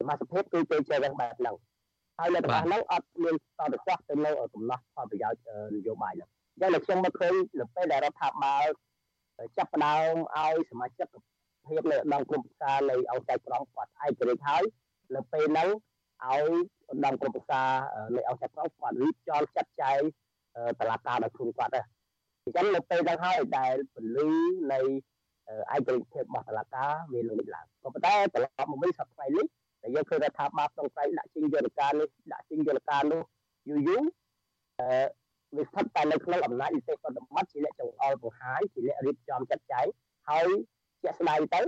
សមាជិកគឺគេចេះរឹងបែបហ្នឹងហើយនៅរបស់ហ្នឹងអត់មានតតចោះទៅនៅកំណោះផលប្រយោជន៍នយោបាយហ្នឹងអញ្ចឹងនៅខ្ញុំមកឃើញនៅពេលដែលរដ្ឋាភិបាលចាប់ផ្ដើមឲ្យសមាជិកភាពនៅដងក្រុមប្រឹក្សានៃអង្គការក្រមគាត់ឯករាជ្យហើយនៅពេលហ្នឹងឲ្យដងក្រុមប្រឹក្សានៃអង្គការក្រមគាត់រៀបចំចាត់ចែងតឡាការដល់ខ្លួនគាត់ដែរ អញ្ចឹងនៅពេលហ្នឹងហើយដែលពលឺនៃឯករាជ្យភាពរបស់តឡាការវាលើកឡើងក៏ប៉ុន្តែត្រឡប់មកវិញសប្តាហ៍នេះដែលយើងឃើញថាបាបក្នុងស្រុកដាក់ចេញយន្តការនេះដាក់ចេញយន្តការនោះយូរយូរអឺវាស្ថិតតែនៅក្នុងអំណាចនីតិប្រតិបត្តិជាអ្នកចង្អុលបង្ហាញជាអ្នករៀបចំចាត់ចែងហើយជាក់ស្ដែងទៅ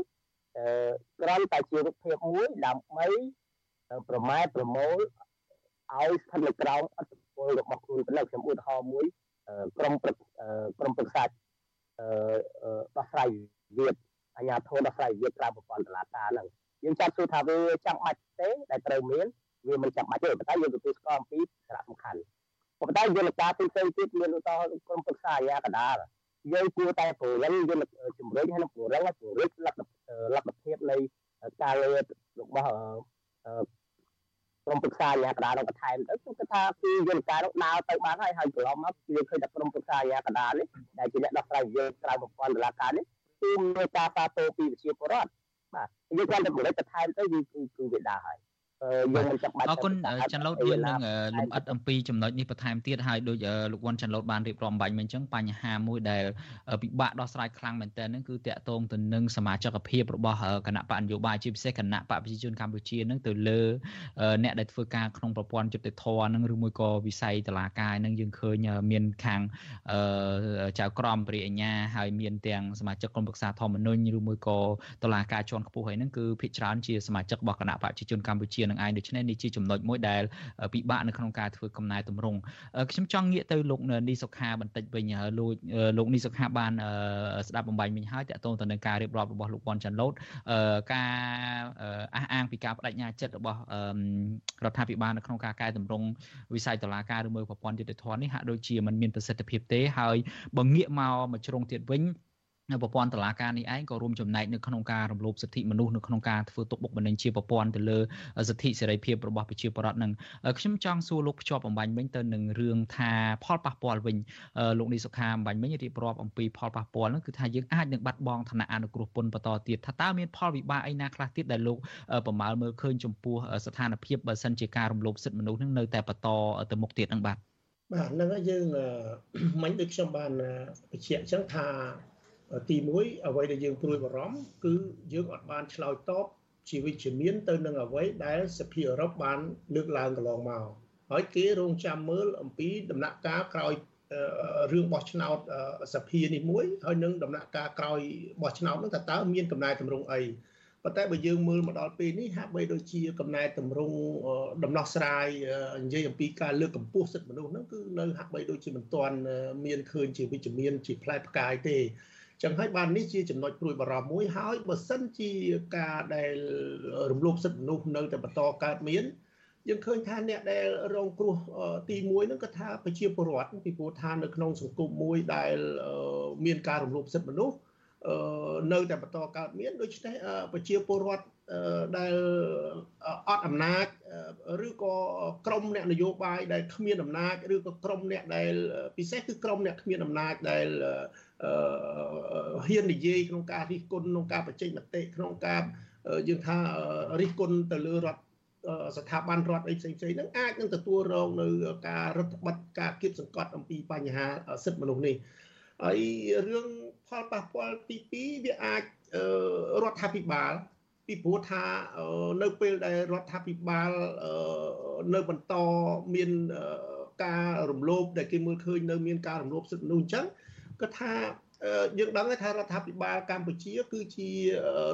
អឺគ្រាន់តែជារូបភាពមួយដើម្បីប្រម៉ែប្រមូលឲ្យស្ថិតនៅក្រោមអធិបុលរបស់ខ្លួនប៉ុណ្ណឹងខ្ញុំឧទាហរណ៍មួយ ក្រុមព្រឹកក្រុមប្រឹក្សាអឺដោះស្រាយវិវាទអាញាធនដោះស្រាយវិវាទក្រៅប្រព័ន្ធតុលាការហ្នឹងយើងចាំសួរថាវាចាំបាច់ទេដែលត្រូវមានវាមិនចាំបាច់ទេប៉ុន្តែយើងទទួលស្គាល់អំពីសារៈសំខាន់ប៉ុន្តែយន្តការផ្សេងៗទៀតមានឧទាហរណ៍ក្រុមប្រឹក្សាអាញាកដាលយើងគួរតែពង្រឹងយន្តជំរុញហើយនឹងពង្រឹងឲ្យពង្រីកលទ្ធលទ្ធភាពនៃការលើរបស់ ក្រុមប្រឹក្សាអាជ្ញាកណ្ដាលនឹងបន្ថែមទៅគឺគាត់ថាគឺយន្តការនោះដើរទៅបានហើយហើយកន្លងមកយើងឃើញតែក្រុមប្រឹក្សាអាជ្ញាកណ្ដាលនេះដែលជាអ្នកដោះស្រាយយើងក្រៅប្រព័ន្ធតុលាការនេះគឺមានការសាទរពីវិជាពលរដ្ឋបាទយើងគ្រាន់តែបង្រៀនបន្ថែមទៅគឺគឺវាដើរហើយ យើងមិនចាំបាច់អរគុណចន្ទលូតយើងនឹងលំអិតអំពីចំណុចនេះបន្ថែមទៀតហើយដូចលោកវ៉ាន់ចន្ទលូតបានរៀបរាប់បាញ់មិញអញ្ចឹងបញ្ហាមួយដែលពិបាកដោះស្រាយខ្លាំងមែនទែនហ្នឹងគឺតាក់ទងទៅនឹងសមាជិកភាពរបស់គណៈបកនយោបាយជាពិសេសគណៈបកប្រជាជនកម្ពុជាហ្នឹងទៅលើអ្នកដែលធ្វើការក្នុងប្រព័ន្ធយុតិធធម៌ហ្នឹងឬមួយក៏វិស័យតឡាការហ្នឹងយើងឃើញមានខាងចៅក្រមព្រះអញ្ញាហើយមានទាំងសមាជិកក្រុមប្រឹក្សាធម្មនុញ្ញឬមួយក៏តឡាការជាន់ខ្ពស់ហើយហ្នឹងគឺភាគច្រើនជាសមាជិករបស់គណៈបកប្រជាជនកម្ពុជានឹងឯងដូច្នេះនេះជាចំណុចមួយដែលពិបាកនៅក្នុងការធ្វើកំណែតម្រង់ខ្ញុំចង់ងាកទៅលោកនីសុខាបន្តិចវិញលោកលោកនីសុខាបានស្ដាប់បំបញ្ញមិញហើយតកតងទៅនឹងការរៀបរាប់របស់លោកវ៉ាន់ចាន់ឡូតការអះអាងពីការបដិញ្ញាចិត្តរបស់រដ្ឋាភិបាលនៅក្នុងការកែតម្រង់វិស័យតឡាការឬមួយប្រព័ន្ធយុតិធធននេះហាក់ដូចជាមិនមានប្រសិទ្ធភាពទេហើយបើងាកមកមួយជ្រុងទៀតវិញ ប្រព័ន្ធតឡាការនេះឯងក៏រួមចំណែកនៅក្នុងការរំលោភសិទ្ធិមនុស្សនៅក្នុងការធ្វើទុកបុកម្នេញជាប្រព័ន្ធទៅលើសិទ្ធិសេរីភាពរបស់ប្រជាពលរដ្ឋនឹងខ្ញុំចង់សួរលោកភ្ជាប់បំបញ្ញវិញទៅនឹងរឿងថាផលប៉ះពាល់វិញលោកនេះសុខាបំបញ្ញវិញរៀបរាប់អំពីផលប៉ះពាល់នោះគឺថាយើងអាចនឹងបាត់បង់ឋានៈអនុគ្រោះពន្ធបន្តទៀតថាតើមានផលវិបាកអីណាខ្លះទៀតដែលលោកប្រមាលមើលឃើញចំពោះស្ថានភាពបើសិនជាការរំលោភសិទ្ធិមនុស្សនឹងនៅតែបន្តទៅមុខទៀតនឹងបាទបាទហ្នឹងហើយយើងមិញដូចខ្ញុំបានបញ្ជាក់អញ្ចឹងថា ទី1អ្វីដែលយើងព្រួយបារម្ភគឺយើងអត់បានឆ្លើយតបជាវិជ្ជមានទៅនឹងអ្វីដែលសភាអឺរ៉ុបបានលើកឡើងកន្លងមកហើយគេរងចាំមើលអំពីដំណាក់កាលក្រោយរឿងបោះឆ្នោតសភានេះមួយហើយនឹងដំណាក់កាលក្រោយបោះឆ្នោតនោះតើតើមានកំណែតម្រង់អីប៉ុន្តែបើយើងមើលមកដល់ពេលនេះហាក់បីដូចជាកំណែតម្រង់ដំណោះស្រាយនិយាយអំពីការលើកកម្ពស់សិទ្ធិមនុស្សហ្នឹងគឺនៅហាក់បីដូចជាមិនទាន់មានឃើញជាវិជ្ជមានជាផ្លែផ្កាយទេ ចឹងហើយបាននេះជាចំណុចព្រួយបារម្ភមួយហើយបើសិនជាការដែលរំលោភសិទ្ធិមនុស្សនៅតែបន្តកើតមានយើងឃើញថាអ្នកដែលរងគ្រោះទី1ហ្នឹងក៏ថាប្រជាពលរដ្ឋពីព្រោះថានៅក្នុងសង្គមមួយដែលមានការរំលោភសិទ្ធិមនុស្សនៅតែបន្តកើតមានដូច្នេះប្រជាពលរដ្ឋដែលអត់អំណាចឬក៏ក្រមអ្នកនយោបាយដែលគ្មានអំណាចឬក៏ក្រមអ្នកដែលពិសេសគឺក្រមអ្នកគ្មានអំណាចដែល ហ៊ាននិយាយក្នុងការរិះគន់ក្នុងការបញ្ចេញមតិក្នុងការយើងថារិះគន់ទៅលើរដ្ឋស្ថាប័នរដ្ឋអីផ្សេងៗហ្នឹងអាចនឹងទទួលរងនៅការរដ្ឋបတ်ការគៀបសង្កត់អំពីបញ្ហាសិទ្ធិមនុស្សនេះហើយរឿងផលប៉ះពាល់ទី2វាអាចរដ្ឋាភិបាលពីព្រោះថានៅពេលដែលរដ្ឋាភិបាលនៅបន្តមានការរំលោភដែលគេមើលឃើញនៅមានការរំលោភសិទ្ធិមនុស្សអញ្ចឹង ក៏ថាយើងដឹងថារដ្ឋាភិបាលកម្ពុជា គឺជា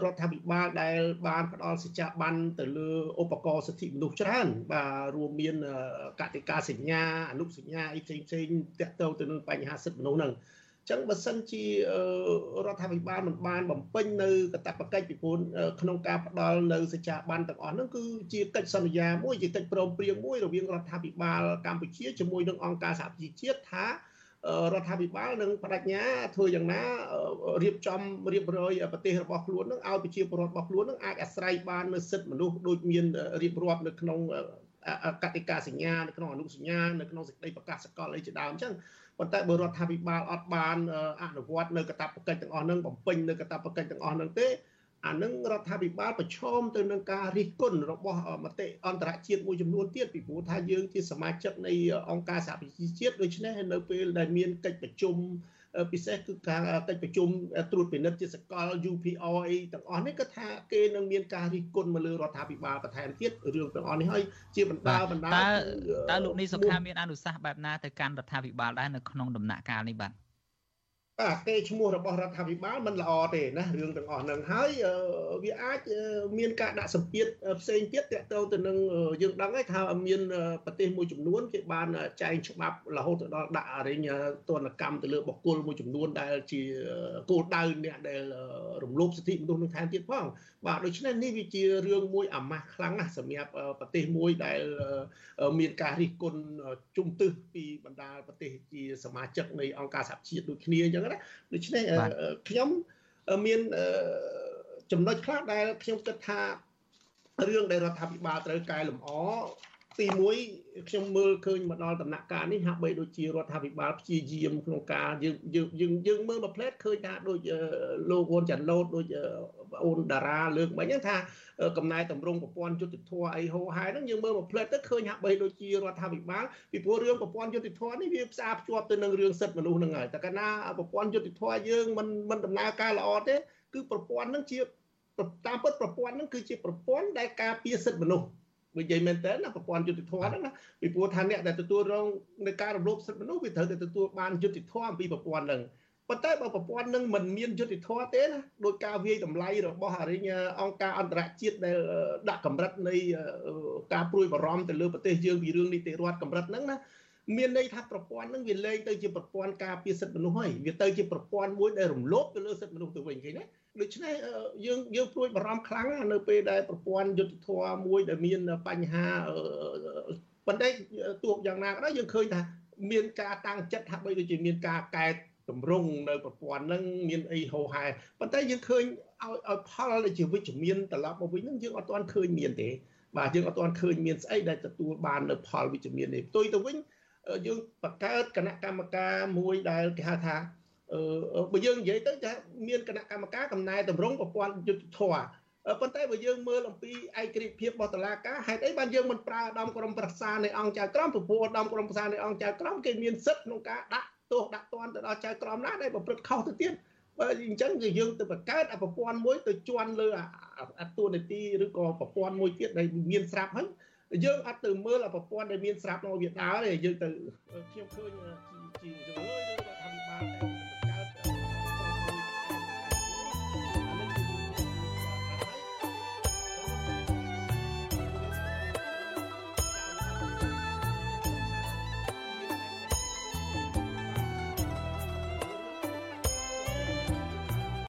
រដ្ឋាភិបាលដែល បានផ្ដល់សេចក្ដីបានទៅលើឧបករណ៍សិទ្ធិមនុស្សច្រើន បាទរួមមានកតិកាសញ្ញាអនុសញ្ញាអីផ្សេងផ្សេងតាក់ទងទៅនឹងបញ្ហាសិទ្ធិមនុស្សហ្នឹងចឹងបើសិនជារដ្ឋាភិបាលមិនបានបំពេញនៅកតបកិច្ចពីព្រោះក្នុងការផ្ដល់នៅសេចក្ដីបានទាំងអស់ហ្នឹងគឺជាកិច្ចសន្យាមួយជាកិច្ចព្រមព្រៀងមួយរវាងរដ្ឋាភិបាលកម្ពុជាជាមួយនឹងអង្គការសហប្រជាជាតិថា រដ្ឋាភិបាលនឹងបដិញ្ញាធ្វើយ៉ាងណារៀបចំរៀបរយប្រទេសរបស់ខ្លួននឹងឲ្យប្រជាពលរដ្ឋរបស់ខ្លួននឹងអាចអាស្រ័យបាននៅសិទ្ធិមនុស្សដូចមានរៀបរាប់នៅក្នុងកតិកាសញ្ញានៅក្នុងអនុសញ្ញានៅក្នុងសេចក្តីប្រកាសសកលអីជាដើមអញ្ចឹងប៉ុន្តែបើរដ្ឋាភិបាលអត់បានអនុវត្តនៅកាតព្វកិច្ចទាំងអស់ហ្នឹងបំពេញនៅកាតព្វកិច្ចទាំងអស់ហ្នឹងទេ អានឹងរដ្ឋាភិបាលប្រឈមទៅនឹងការរិះគន់របស់មតិអន្តរជាតិមួយចំនួនទៀតពីព្រោះថាយើងជាសមាជិកនៃអង្គការសហប្រជាជាតិដូច្នេះនៅពេលដែលមានកិច្ចប្រជុំពិសេសគឺការកិច្ចប្រជុំត្រួតពិនិត្យជាសកល UPR អីទាំងអស់នេះក៏ថាគេនឹងមានការរិះគន់មកលើរដ្ឋាភិបាលបន្ថែមទៀតរឿងទាំងអស់នេះហើយជាបណ្ដាបណ្ដាតើតើលោកនេះសុខាមានអនុសាសន៍បែបណាទៅកាន់រដ្ឋាភិបាលដែរនៅក្នុងដំណាក់កាលនេះបាទ បាទគេឈ្មោះរបស់រដ្ឋាភិបាលមិនល្អទេណារឿងទាំងអស់ហ្នឹងហើយវាអាចមានការដាក់សម្ពាធផ្សេងទៀតតទៅទៅនឹងយើងដឹងហើយថាមានប្រទេសមួយចំនួនគេបានចែងច្បាប់រហូតដល់ដាក់អរិញទណ្ឌកម្មទៅលើបុគ្គលមួយចំនួនដែលជាគោលដៅអ្នកដែលរំលោភសិទ្ធិមនុស្សនឹងថែមទៀតផងបាទដូច្នេះនេះវាជារឿងមួយអាម៉ាស់ខ្លាំងណាស់សម្រាប់ប្រទេសមួយដែលមានការរិះគន់ជំទឹះពីបណ្ដាប្រទេសជាសមាជិកនៃអង្គការសហជាតិដូចគ្នាអញ្ចឹងណាដូច្នេះខ្ញុំមានចំណុចខ្លះដែលខ្ញុំគិតថារឿងដែលរដ្ឋាភិបាលត្រូវកែលម្អ ទី1ខ្ញុំមើលឃើញមកដល់ដំណាក់កាលនេះហាក់បីដូចជារដ្ឋាភិបាលព្យាយាមក្នុងការយើងយើងយើងមើលមកផ្លែតឃើញថាដូចលោកវ៉ុនចាន់ឡូតដូចអូនតារាលើកមិញហ្នឹងថាកំណែតម្រង់ប្រព័ន្ធយុតិធធអីហោហែហ្នឹងយើងមើលមកផ្លែតទៅឃើញហាក់បីដូចជារដ្ឋាភិបាលពីព្រោះរឿងប្រព័ន្ធយុតិធធនេះវាផ្សារភ្ជាប់ទៅនឹងរឿងសិទ្ធិមនុស្សហ្នឹងហើយតែកាលណាប្រព័ន្ធយុតិធធយើងមិនមិនដំណើរការល្អទេគឺប្រព័ន្ធហ្នឹងជាតាមពិតប្រព័ន្ធហ្នឹងគឺជាប្រព័ន្ធដែលការពារសិទ្ធិមនុស្ស និយាយមែនតើណាប្រព័ន្ធយុតិធធហ្នឹងណាពីព្រោះថាអ្នកដែលទទួលរងនៃការរំលោភសិទ្ធិមនុស្សវាត្រូវតែទទួលបានយុតិធធអំពីប្រព័ន្ធហ្នឹងប៉ុន្តែបើប្រព័ន្ធនឹងមិនមានយុតិធធទេណាដោយការវាយតម្លៃរបស់អរិញអង្គការអន្តរជាតិដែលដាក់កម្រិតនៃការព្រួយបារម្ភទៅលើប្រទេសយើងពីរឿងនីតិរដ្ឋកម្រិតហ្នឹងណាមានន័យថាប្រព័ន្ធហ្នឹងវាលែងទៅជាប្រព័ន្ធការពារសិទ្ធិមនុស្សហើយវាទៅជាប្រព័ន្ធមួយដែលរំលោភទៅលើសិទ្ធិមនុស្សទៅវិញឃើញទេ ដូច្នេះយើងយើងព្រួយបារម្ភខ្លាំងណាស់នៅពេលដែលប្រព័ន្ធយុទ្ធធម៌មួយដែលមានបញ្ហាប៉ុន្តែទោះយ៉ាងណាក៏ដោយយើងឃើញថាមានការតាំងចិត្តថាបីដូចជាមានការកែតម្រង់នៅប្រព័ន្ធហ្នឹងមានអីហោហែប៉ុន្តែយើងឃើញឲ្យឲ្យផលដែលជាវិជ្ជមានត្រឡប់មកវិញហ្នឹងយើងអត់ទាន់ឃើញមានទេបាទយើងអត់ទាន់ឃើញមានស្អីដែលទទួលបាននៅផលវិជ្ជមាននេះផ្ទុយទៅវិញយើងបង្កើតគណៈកម្មការមួយដែលគេហៅថាអឺ បើយើងនិយាយទៅថាមានគណៈកម្មការកំណែតម្រង់ប្រព័ន្ធយុទ្ធធរប៉ុន្តែបើយើងមើលអំពីឯករាជ្យភាពរបស់តុលាការហេតុអីបានយើងមិនប្រើឧត្តមក្រុមប្រឹក្សានៃអង្គចៅក្រមពពោះឧត្តមក្រុមប្រឹក្សានៃអង្គចៅក្រមគេមានសិទ្ធិក្នុងការដាក់ទោសដាក់ទណ្ឌទៅដល់ចៅក្រមណាដែលប្រព្រឹត្តខុសទៅទៀតបើអញ្ចឹងគឺយើងទៅបង្កើតប្រព័ន្ធមួយទៅជន់លើអាតួនាទីឬក៏ប្រព័ន្ធមួយទៀតដែលមានស្រាប់ហើយយើងអត់ទៅមើលប្រព័ន្ធដែលមានស្រាប់ក្នុងវាដើរទេយើងទៅខ្ញុំឃើញជាជាលើលើរដ្ឋាភិបាលតែ